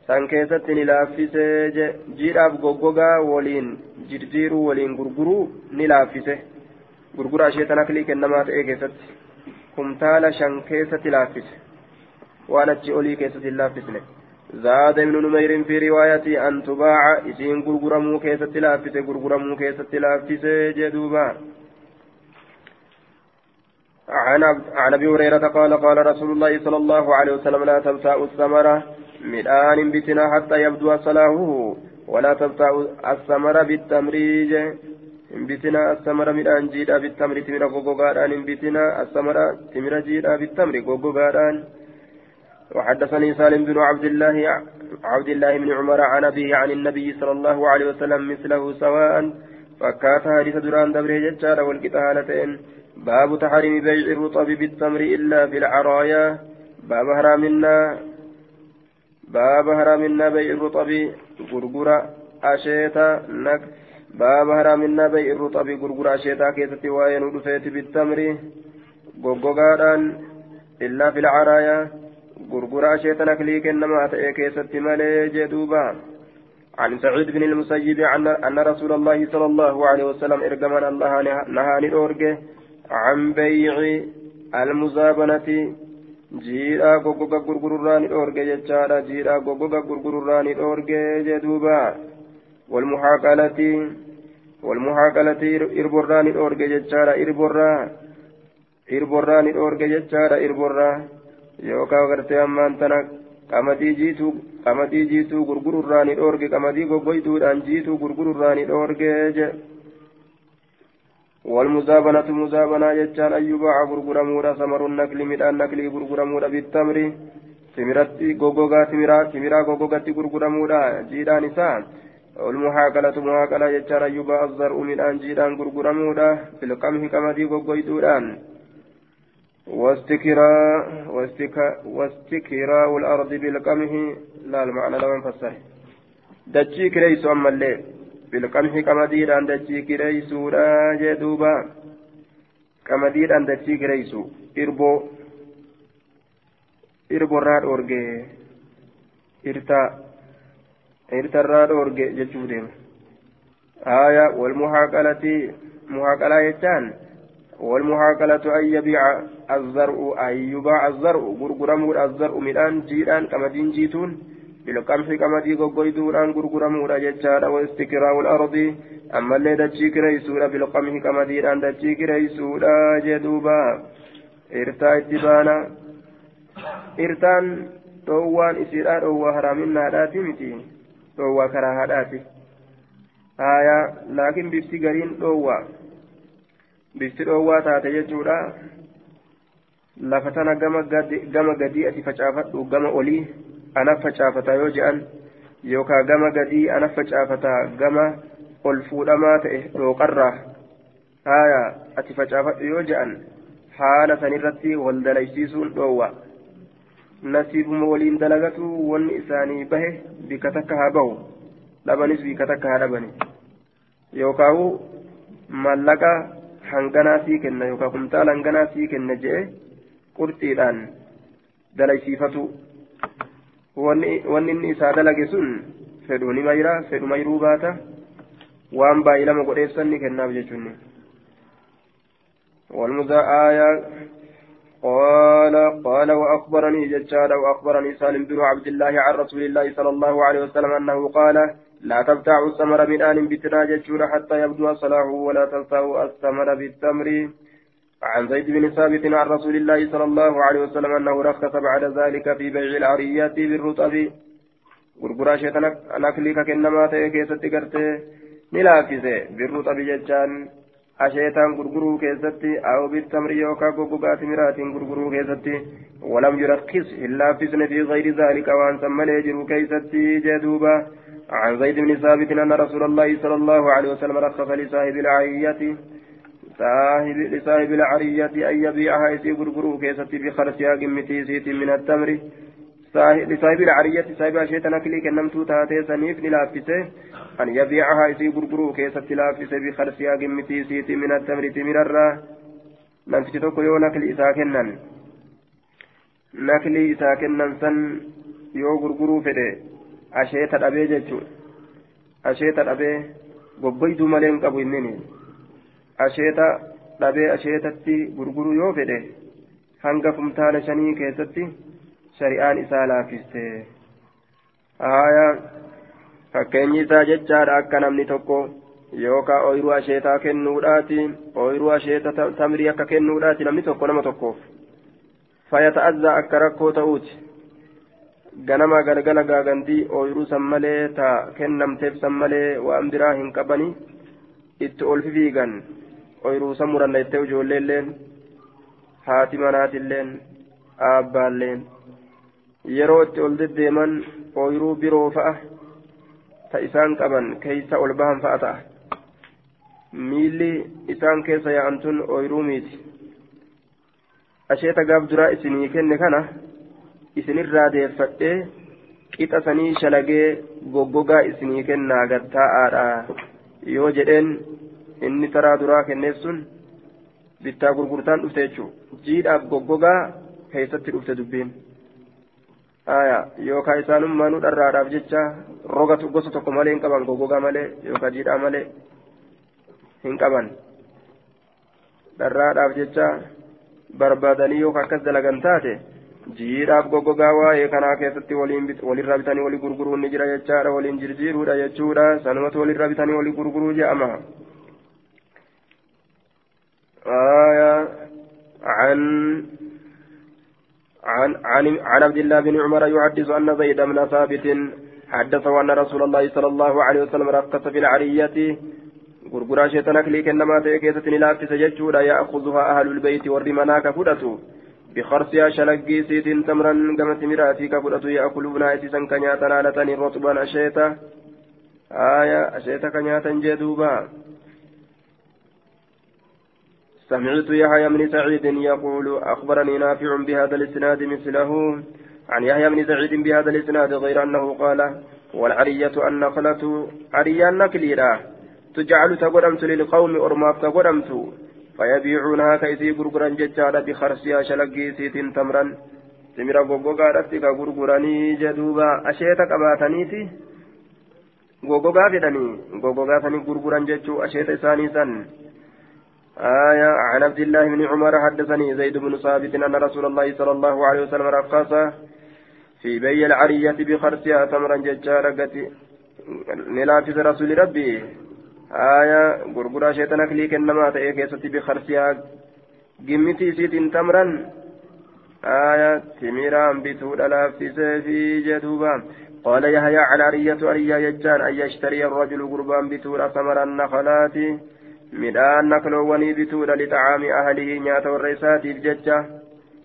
san keessatti ni laaffisee jiidhaaf goggogaa waliin jirjiiruu waliin gurguruu ni laaffise. Gurguraa sheetan aklii kennamaa ta'ee keessatti kumtaala shan keessatti laaffise. Waan achi olii keessatti hin laaffisne. زاد ابن نمير في رواية أن تباع إسين غرغرمو كيست لافس غرغرمو كيست لافس جدوبا عن عن ابي هريره قال قال رسول الله صلى الله عليه وسلم لا تبتاء الثمره midhaan bitina hatta yabdua salaahuhu walaa tabta'u assamara bittamriij hin bitina assamara midhaan jiidha bittamri timira goggogaadhaan hin bitina assamara timira jiidha bittamri goggogaadhaan وحدثني سالم بن عبد الله عبد الله بن عمر عن أبيه عن النبي صلى الله عليه وسلم مثله سواء فكات حديث دران دبره ججار والقتالتين. باب تحريم بيع الرطب بالتمر إلا في العرايا. باب هرامنا باب هرامنا بيع الرطب غرغرة أشيتا نك باب هرامنا بيع الرطب غرغرة أشيتا كيستي وين ودفيت بالتمر. غوغوغادان إلا في العرايا. غرغرة أشيتا نكليك إنما أتأي كيستي مالي جدوبا عن سعيد بن المسيب عن أن رسول الله صلى الله عليه وسلم إرجمنا الله نهاني أورجه عن بيع المزابنة jiidhaa goggoga gurgururraa ni dhoorge jechaadha jiidhaa goggoga gurgururraa ni dhoorge jeduuba walmuhaaqalati walmuhaaqalati irborraa ni dhoorge jechaadha irborraa irborraa ni dhoorge jechaadha irborraa yookaan gartee ammaan tana qamadii jiituu qamadii jiituu gurgururraa ni dhoorge qamadii goggoytuudhaan jiituu gurgururraa ni dhoorge je. والمزابنة مزابنة يجان أن يباع غرغرمورا ثمر النكل مدان نكلي غرغرمورا بالتمر تمرتي غوغوغا تمرا تمرا غوغوغا غرغرمورا جيدان إسان والمحاكلة محاكلة يجان أن يباع الزرع مدان جيدان غرغرمورا في القمح كما دي غوغويدودان واستكراء واستكراء الأرض بالقمح لا المعنى لو انفسر دجي كريس أما الليل bilqamhi qamadiidhaan dachii kireeysuudha jee duuba qamadiidhaan dachii kireeysu irboo irborraa dhoorge irta irtarraa dhoorge jechuu deema آية والمحاقلة محاقلة يجان والمحاقلة أن يبيع الزرع أن يباع الزرع. غرغرمود الزرع ميدان جيران كما دين جيتون. بالقمح كما دي غوغويدوران غرغرمودا جچادا واستكراء الأرض. أما اللي دچي كريسودا بالقمح كما دي دان دچي كريسودا جدوبا. إرتا اتبانا إرتان dhoowwaan isiidhaa dhoowwaa haraaminnaadhaati miti dhoowwaa karaahaadhaati haya laakiin bifti gariin dhoowwaa bifti dhoowwaa taate jechuudha lafa tana gama gadii ati facaafadhu gama olii ana facaafata yoo je'an yookaan gama gadii ana facaafata gama ol fuudhamaa ta'e dhooqarraa haaya ati facaafadhu yoo je'an haala sanirratti wal dalaysiisuun dhoowwa. Nasiibuma waliin dalagatu wanni isaanii bahe bika takka haa bahu dhabanis bika takka haa dhabani. Yookaan mallaqa hanganaa sii kenna yookaan kumtaala hanganaa sii kenna je'e qurxiidhaan dalaysiifatu. wanni inni isaa dalage sun fedhu ni mayra fedhu mayruu baata. Waan baay'ee lama godheessan ni kennaaf jechuun والمذا قال قال وأخبرني ججاد وأخبرني سالم بن عبد الله عن رسول الله صلى الله عليه وسلم أنه قال لا تبتاع الثمر من آن بتنا ججور حتى يبدو صلاحه ولا تبتاع الثمر بالتمر عن زيد بن ثابت عن رسول الله صلى الله عليه وسلم أنه رخص بعد ذلك في بيع العريات بالرطب ta'e keessatti gartee ni laaffise birruxabi jechaan asheetaan gurguruu keessatti aw bittamri yookaan goggogaa timiraatiin gurguruu keessatti walam yurakkis hin laaffisne fi gayri zaalika waan san malee jiru keessatti jee duuba عن زيد بن ثابت أن رسول الله صلى الله عليه وسلم رخص لصاحب العية صاحب لصاحب العرية أن يبيعها يسي غرغرو كيستي بخرسها قمتي سيت من التمر. لصاحب العرية صاحب أشياء نكلي كنمتو تاتي سنيف للافسه أن يبيعها يسي غرغرو كيستي لافسه بخرسها قمتي سيت من التمر تمر الراه نمتي توكو يو نكلي إسا كنن. نكلي إسا كنن سن يو غرغرو فده. أشياء تدابي جتشو تدابي gobboyduu malee hin qabu innini asheeta dhabee asheetatti gurguru yoo fedhe hanga kumtaala shanii keessatti shari'aan isaa laaffiste haaya fakkeenyi isaa jechaadha akka namni tokko yookaan ooyiruu asheetaa kennuudhaati ooyiruu asheeta tamrii akka kennuudhaati namni tokko nama tokkoof. Fayyata'azzaa akka rakkoo ta'uuti. Ganama galgala gaagantii ooyiruu san taa kennamteef san malee waan biraa hin qabanii itti ol fiigan oyruusa muranneettee ijoolleelleen haati manaatilleen aabbaalleen yeroo itti ol deddeeman ooyiruu biroo fa'a ta isaan qaban keeysa ol bahan fa'a ta'a. Miilli isaan keessa yaa'an tun ooyiruu miiti. Asheeta gaaf duraa isinii kenne kana isinirraa deeffadhee qixa sanii shalagee goggogaa isinii kennaa gattaa'aadha yoo jedheen inni taraa duraa kenneef sun bittaa gurgurtaan dhufte jechuudha jiidhaaf goggogaa keessatti dhufte dubbiin yookaan isaanummaanuu dharraadhaaf jecha roga gosa tokko malee hin qaban goggogaa malee yookaan jiidhaa malee hin qaban dharraadhaaf jecha barbaadanii yookaan akkas dalagan taate jiidhaaf goggogaa waa'ee kanaa keessatti walirraa bitanii walii gurguruun ni jira jechaadha waliin jirjiiruudha jechuudha sanumatu walirraa bitanii walii gurguruu je'ama. آية عن عن عن عن عبد الله بن عمر يحدث أن زيد بن ثابت حدثه أن رسول الله صلى الله عليه وسلم رقص في العرية. غرغرا شيطانك لي كنما تيكيستني لا تسججوا لا يأخذها أهل البيت والرمناك فدتوا بخرسها شلقي سيت تمرا كما تمراتي كفدتوا يأكلون أسيسا كنياتا لتني رطبا أشيتا آية أشيتا كنياتا جدوبا. سمعت يحيى بن سعيد يقول أخبرني نافع بهذا الإسناد مثله. عن يحيى بن سعيد بهذا الإسناد غير أنه قال والعرية النخلة عريا النكليرة تجعل تقدمت للقوم أرماف تقدمت. فيبيعونها كيسي غرغرا ججالا بخرسها شلقي سيت تمرا goggogaadhatti ka gurguranii jedhuuba asheeta qabaataniiti goggogaa fedhanii goggogaa sanii gurguran jechuu asheeta isaanii san آية عن عبد الله بن عمر حدثني زيد بن ثابت أن رسول الله صلى الله عليه وسلم رقص في بي العرية بخرسها تمرا ججارة نلافز رسول ربي. آية غرغرا شيطان أكليك إنما تأكيست بخرسها قمتي سيت تمرا آية تميرا بتود لافز في جدوبا. قال يحيى على عرية عرية يجان أن يشتري الرجل قربان بتود ثمر النخلات midhaan nakloowwanii bituudha lixacaami ahalihii nyaata warra isaatiif jecha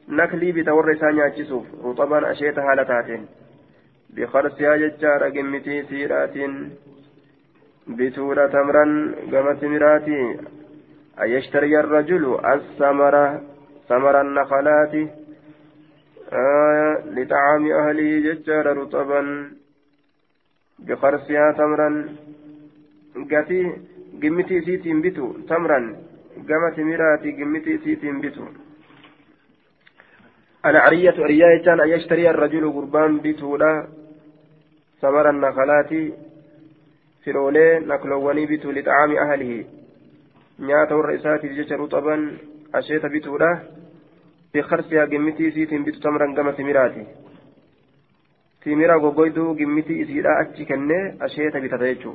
naklii bita warra isaa nyaachisuuf ruxaban asheeta haala taateen biqarsiyaa jechaadha gimmitii siidhaatiin bituudha tamran gama timiraatii ayyashtariya arrajulu assamara samara annakalaati lixacaami ahalihii jechaadha ruxaban biqarsiyaa tamran gatii gimmitii isiitiin bitu tamran gama timiraati gimmitii isiitiin bitu. العرية عرية كان أن يشتري الرجل قربان بتولا ثمر النخلات فرولي نقلواني بتو لطعام أهله نياتا الرئيسات جيشة رطبا أشيت بتولا بخرسها قمتي سيتين بتو تمرا قم تمراتي تمرا قوقويدو قمتي إسيرا أتشي كنة أشيت بتتيجو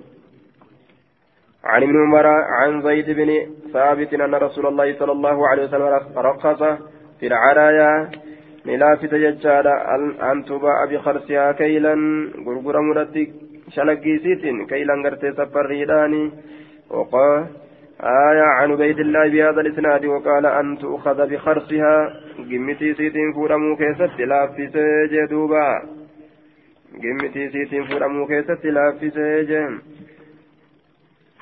عن ابن عمر عن زيد بن ثابت أن رسول الله صلى الله عليه وسلم رخص في العرايا ملافت ججارة أن تباع بخرسها كيلا غرغر مرتك شلقيسيت كيلا غرتي سفريداني وقال آية عن عبيد الله بهذا الإسناد. وقال أن تؤخذ بخرسها. قمتي سيت فورمو كيست لافت جدوبا. قمتي سيتين فرمو كيست لافسه جهم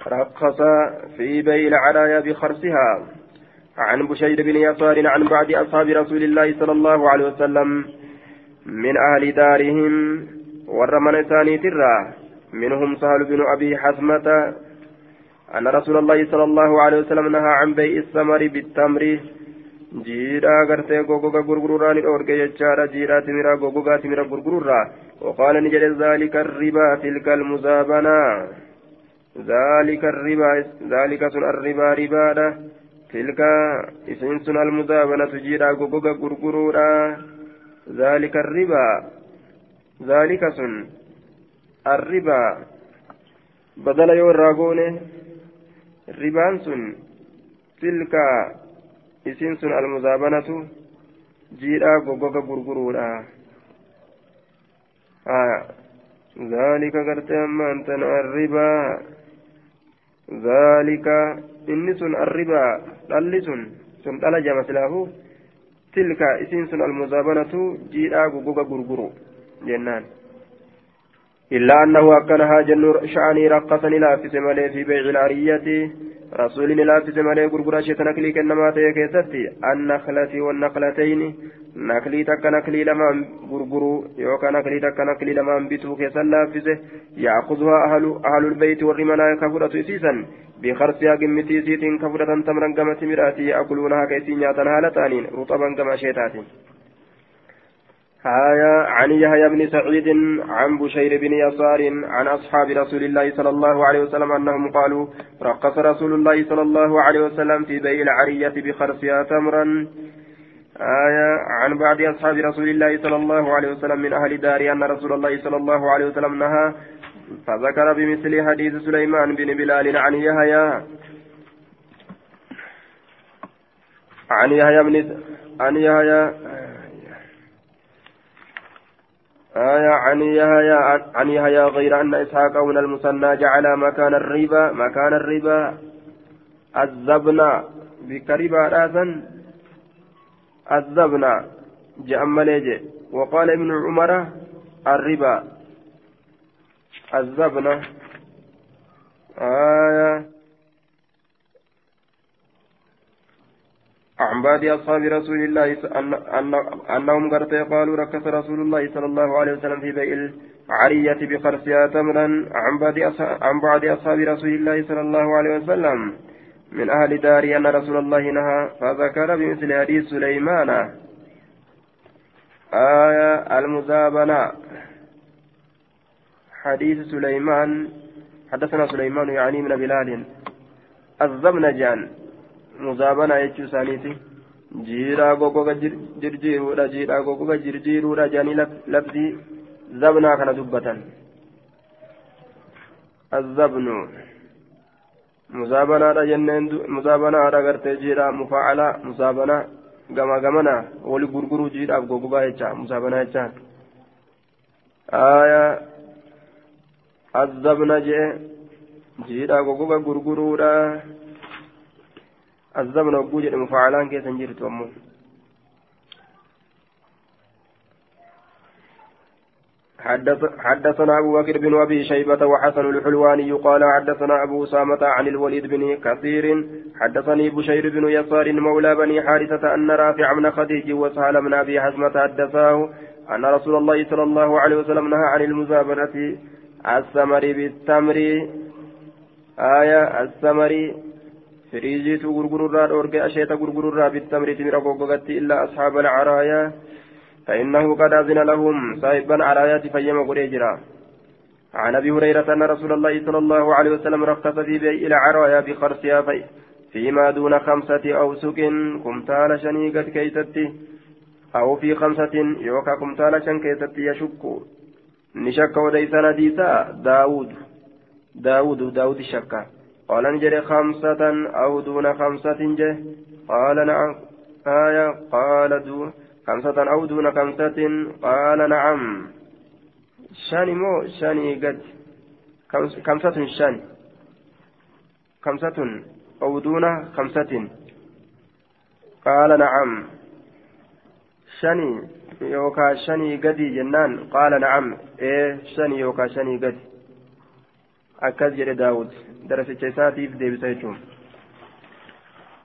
رخص في بيع العرايا بخرسها عن بشير بن يسار عن بعض أصحاب رسول الله صلى الله عليه وسلم من أهل دارهم ورمن ثاني ترى. منهم سهل بن أبي حسمة أن رسول الله صلى الله عليه وسلم نهى عن بيع الثمر بالتمر. jiidhaa gartee gogoga gurgururraa ni dhoorge jechaadha jiidhaa timiraa gogogaa timira gurgururraa waqaala ni jedhe zaalika ribaa tilka almuzaabanaa zaalika ribaa zaalika sun arribaa ribaadha tilka isin sun almuzaabanatu jiidhaa gogoga gurguruudha zaalika ribaa zaalika sun arribaa badala yoo irraa goone ribaan sun tilka isin sun almuzaabanatu jiidhaa gogoga gurguruudha zaalika gartee ammaan sun arribaa dhalli sun sun dhala jama silaafu tilka isin sun almuzaabanatu jiidhaa gogoga gurguru jennaan إلا أنه أكنها جن شأني رقصني لافس ملي في بيع العرية رسول لافس ملي غرغرة شتنكلي كنما تيكيستي النخلة والنخلتين. نكلي تك نكلي لما غرغرو يوكا نكلي تك نكلي لما بيتو كيسا لافسه يأخذها أهل أهل البيت والرمنا كفرة سيسا. بخرسها قمتي سيتين كفرة تمرا قمت مراتي. يأكلونها كيسي نياتا هالتانين رطبا كما شيتاتين آية عن يحيى بن سعيد عن بشير بن يسار عن أصحاب رسول الله صلى الله عليه وسلم أنهم قالوا رقص رسول الله صلى الله عليه وسلم في بيع العرية بخرسها تمرا آية عن بعض أصحاب رسول الله صلى الله عليه وسلم من أهل دار أن رسول الله صلى الله عليه وسلم نهى فذكر بمثل حديث سليمان بن بلال عن يحيى. عن يحيى بن عن يحيى آية عن يحيى عن يحيى غير أن إسحاق من المثنى جعل مكان الربا مكان الربا. الزبنا بكربا راسا. الزبنا جأم ليجي وقال ابن عمر الربا. الزبنة آية عن بعض أصحاب رسول الله أن أنهم قرتي قالوا ركس رسول الله صلى الله عليه وسلم في بيع العرية بخرسها تمرا عن بعض أصحاب رسول الله صلى الله عليه وسلم. من أهل داري أن رسول الله نهى فذكر بمثل حديث سليمان. آية المزابنة حديث سليمان. حدثنا سليمان يعني من بلال. الزبن جان muzaabanaa jechuu isaaniiti jiidhaa gogoga jirjiiruudha jiidhaa gogoga jirjiiruudha jedhanii labsii zabnaa kana dubbatan azabnu muzaabanaadha jenneen muzaabanaadha gartee jiidhaa mufaacalaa muzaabanaa gama gamana wali gurguruu jiidhaaf gogogaa jecha muzaabanaa jechaan aayaa azabna jee jiidhaa gogoga gurguruudha الزمن وجود مفاعلان كيف نجرت أمه حدث حدثنا أبو بكر بن أبي شيبة وحسن الحلواني قال حدثنا أبو أسامة عن الوليد بن كثير. حدثني بشير بن يسار مولى بني حارثة أن رافع بن خديج وسهل بن أبي حزمة حدثاه أن رسول الله صلى الله عليه وسلم نهى عن المزابنة الثمر بالتمر. آية الثمر firiijiitu gurgururraa dhoorge asheeta gurgururraa bittamriti mira goggogatti illaa asxaaba alcaraayaa فإنه قد أذن لهم صاحبا عرايات فيما قريجرا عن أبي هريرة أن رسول الله صلى الله عليه وسلم رخص في بيع العرايا بخرسها في فيما دون خمسة أوسق كمتال شنيقة كيستي أو في خمسة يوكا كمتال شن كيستي يشك نشك وديس نديسا داود داود داود الشكا قال نجري خمسة أو دون خمسة جه. قال نعم. آية. قال دون خمسة أو دون خمسة. قال نعم. شاني مو شاني قد. خمسة شاني. خمسة أو دون خمسة. قال نعم. شاني يوكا شني قدي جنان. قال نعم. إيه شني يوكا شني قدي. جري داود درس الجساتي في ديب سيجون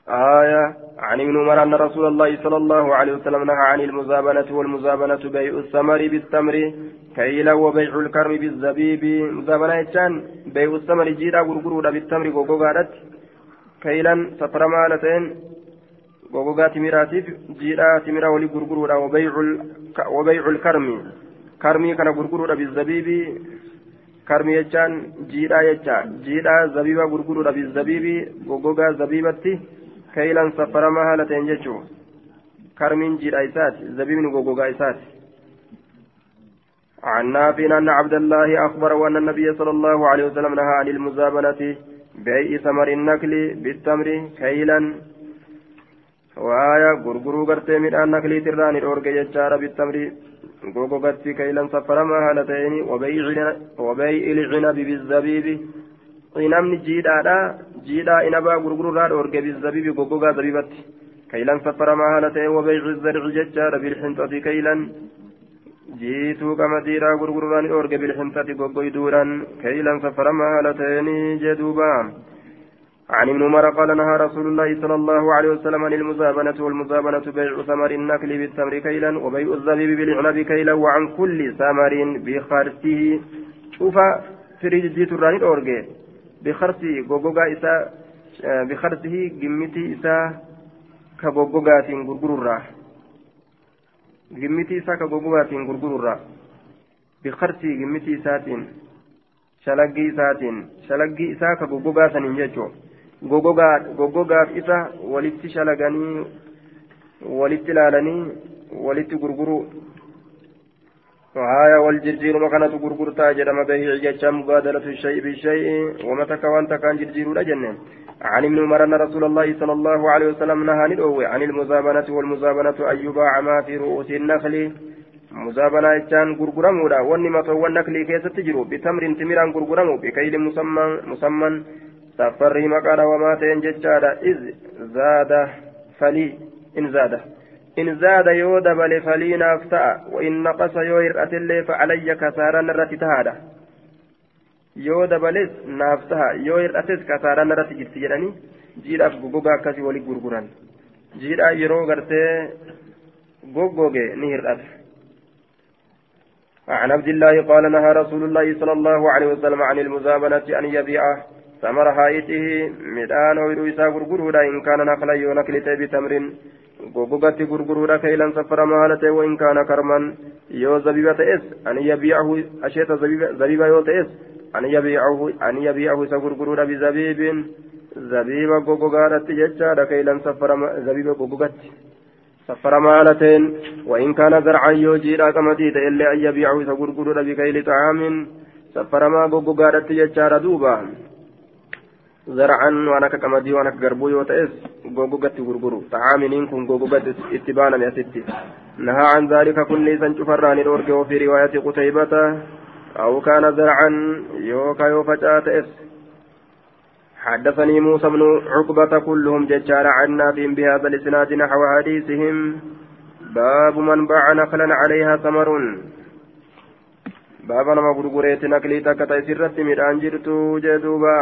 آية عن ابن عمر أن رسول الله صلى الله عليه وسلم نهى عن المزابنة والمزابنة بيع الثمر بالتمر كيلا وبيع الكرم بالزبيب مزابنة يجان بيع الثمر جيرا غرغرو بالتمر غوغوغارت كيلا سفرما لتين غوغوغا تميراتيف جيرا تميرا ولي غرغرو وبيع وبيع الكرم كرمي كان غرغرو بالزبيب كرمي يجان جيرا يجا جيرا زبيبا غرغرو بالزبيب غوغوغا زبيبتي كيلا سفرما هالتين جيتشو كرمين جيرا إسات زبيب غوغوغا إسات عن نافع أن عبد الله أخبر أن النبي صلى الله عليه وسلم نهى عن المزابنة بيع ثمر النكل بالتمر كيلا وآية غرغرو غرتي من النكل تران الأورج يجار بالتمر غوغوغتي كيلا سفرما هالتين وبيع العنب بالزبيب inamni jiidhaadha jiidhaa inabaa gurgururraa dhoorge bizabibi goggogaa zabibatti kaylan saffaramaa haala ta'e wabeeyci zarci jechaadha bilxinxati kaylan jiituu qamadiidhaa gurgururaan dhoorge bilxinxati goggoyduudhaan kaylan saffaramaa haala ta'eenii jedhuuba عن ابن عمر قال نهى رسول الله صلى الله عليه وسلم عن المزابنة والمزابنة بيع ثمر النخل بالتمر كيلا وبيع الزبيب بالعنب كيلا وعن كل ثمر بخرسه. شوف فريج جيت الراني الأورجي بخرسه غوغوغا إسا بخرسه جمتي إسا كغوغوغات غرغرورا. gimmitii isaa ka gogogaatiin gurgururra bikartii gimmitii isaatiin shalaggii isaatiin shalaggii isaa ka gogogaasaniin jechuu gogogaaf isa walitti shalaganii walitti ilaalanii walitti gurguruu وهايا والجرجير مكانة غرغرتا جرم بيع جتشا مبادلة الشيء بالشيء ومتك وانت كان جرجير لجنة عن ابن عمر أن رسول الله صلى الله عليه وسلم نهى ندعوه عن المزابنة والمزابنة أن يباع ما في رؤوس النخل مزابنة جان غرغرمودا والنمة والنخل كيس تجرو بتمر تمران غرغرمو بكيل مسمى مسمى سفري مقال وما تنججادا إذ زاد فلي إن زاده إن زاد يود بل فلينا أفتأ وإن نقص يوهر أتلي فعلي كسارا نرتي تهادا يود بلس نافتها يوهر أتس كسارا نرتي جبت جراني جيرا غوغا كسي ولي غرغران جيرا يرو غرتي غوغوغي نهر أتس عن عبد الله قال نهى رسول الله صلى الله عليه وسلم عن المزابنة أن يبيع ثمر هايته مدان ويرويسا غرغرودا إن كان نخلا يونكلت بتمر gogogatti gurguruudha kaylan saffaramaa haala ta'e wain kaana karman yoo zabiba ta'es an yabiicahu asheeta zabiba yoo ta'es an yabiicahu an yabiicahu isa gurguruudha bizabiibin zabiba gogogaadhatti jechaadha kaylan saffarama zabiba gogogatti saffaramaa haala ta'een wain kaana zarcan yoo jiidhaa qamadii ta'e illee an yabiicahu isa gurguruudha bikayli xacaamin saffaramaa gogogaadhatti jechaadha duuba زرعا وانا كقمدي وانا كغربو يو تأس غوغوغتي غرغرو طعامين كن غوغوغت اتبانا يا ستي نهى عن ذلك كل سنشفران الأورج وفي رواية قتيبة أو كان زرعا يوكا يوفجا تأس حدثني موسى بن عقبة كلهم ججار عنا فيهم بهذا الإسناد نحو حديثهم باب من باع نخلا عليها ثمر باب نما غرغريت نقلي تكتا سرت ميران جرتو جدوبا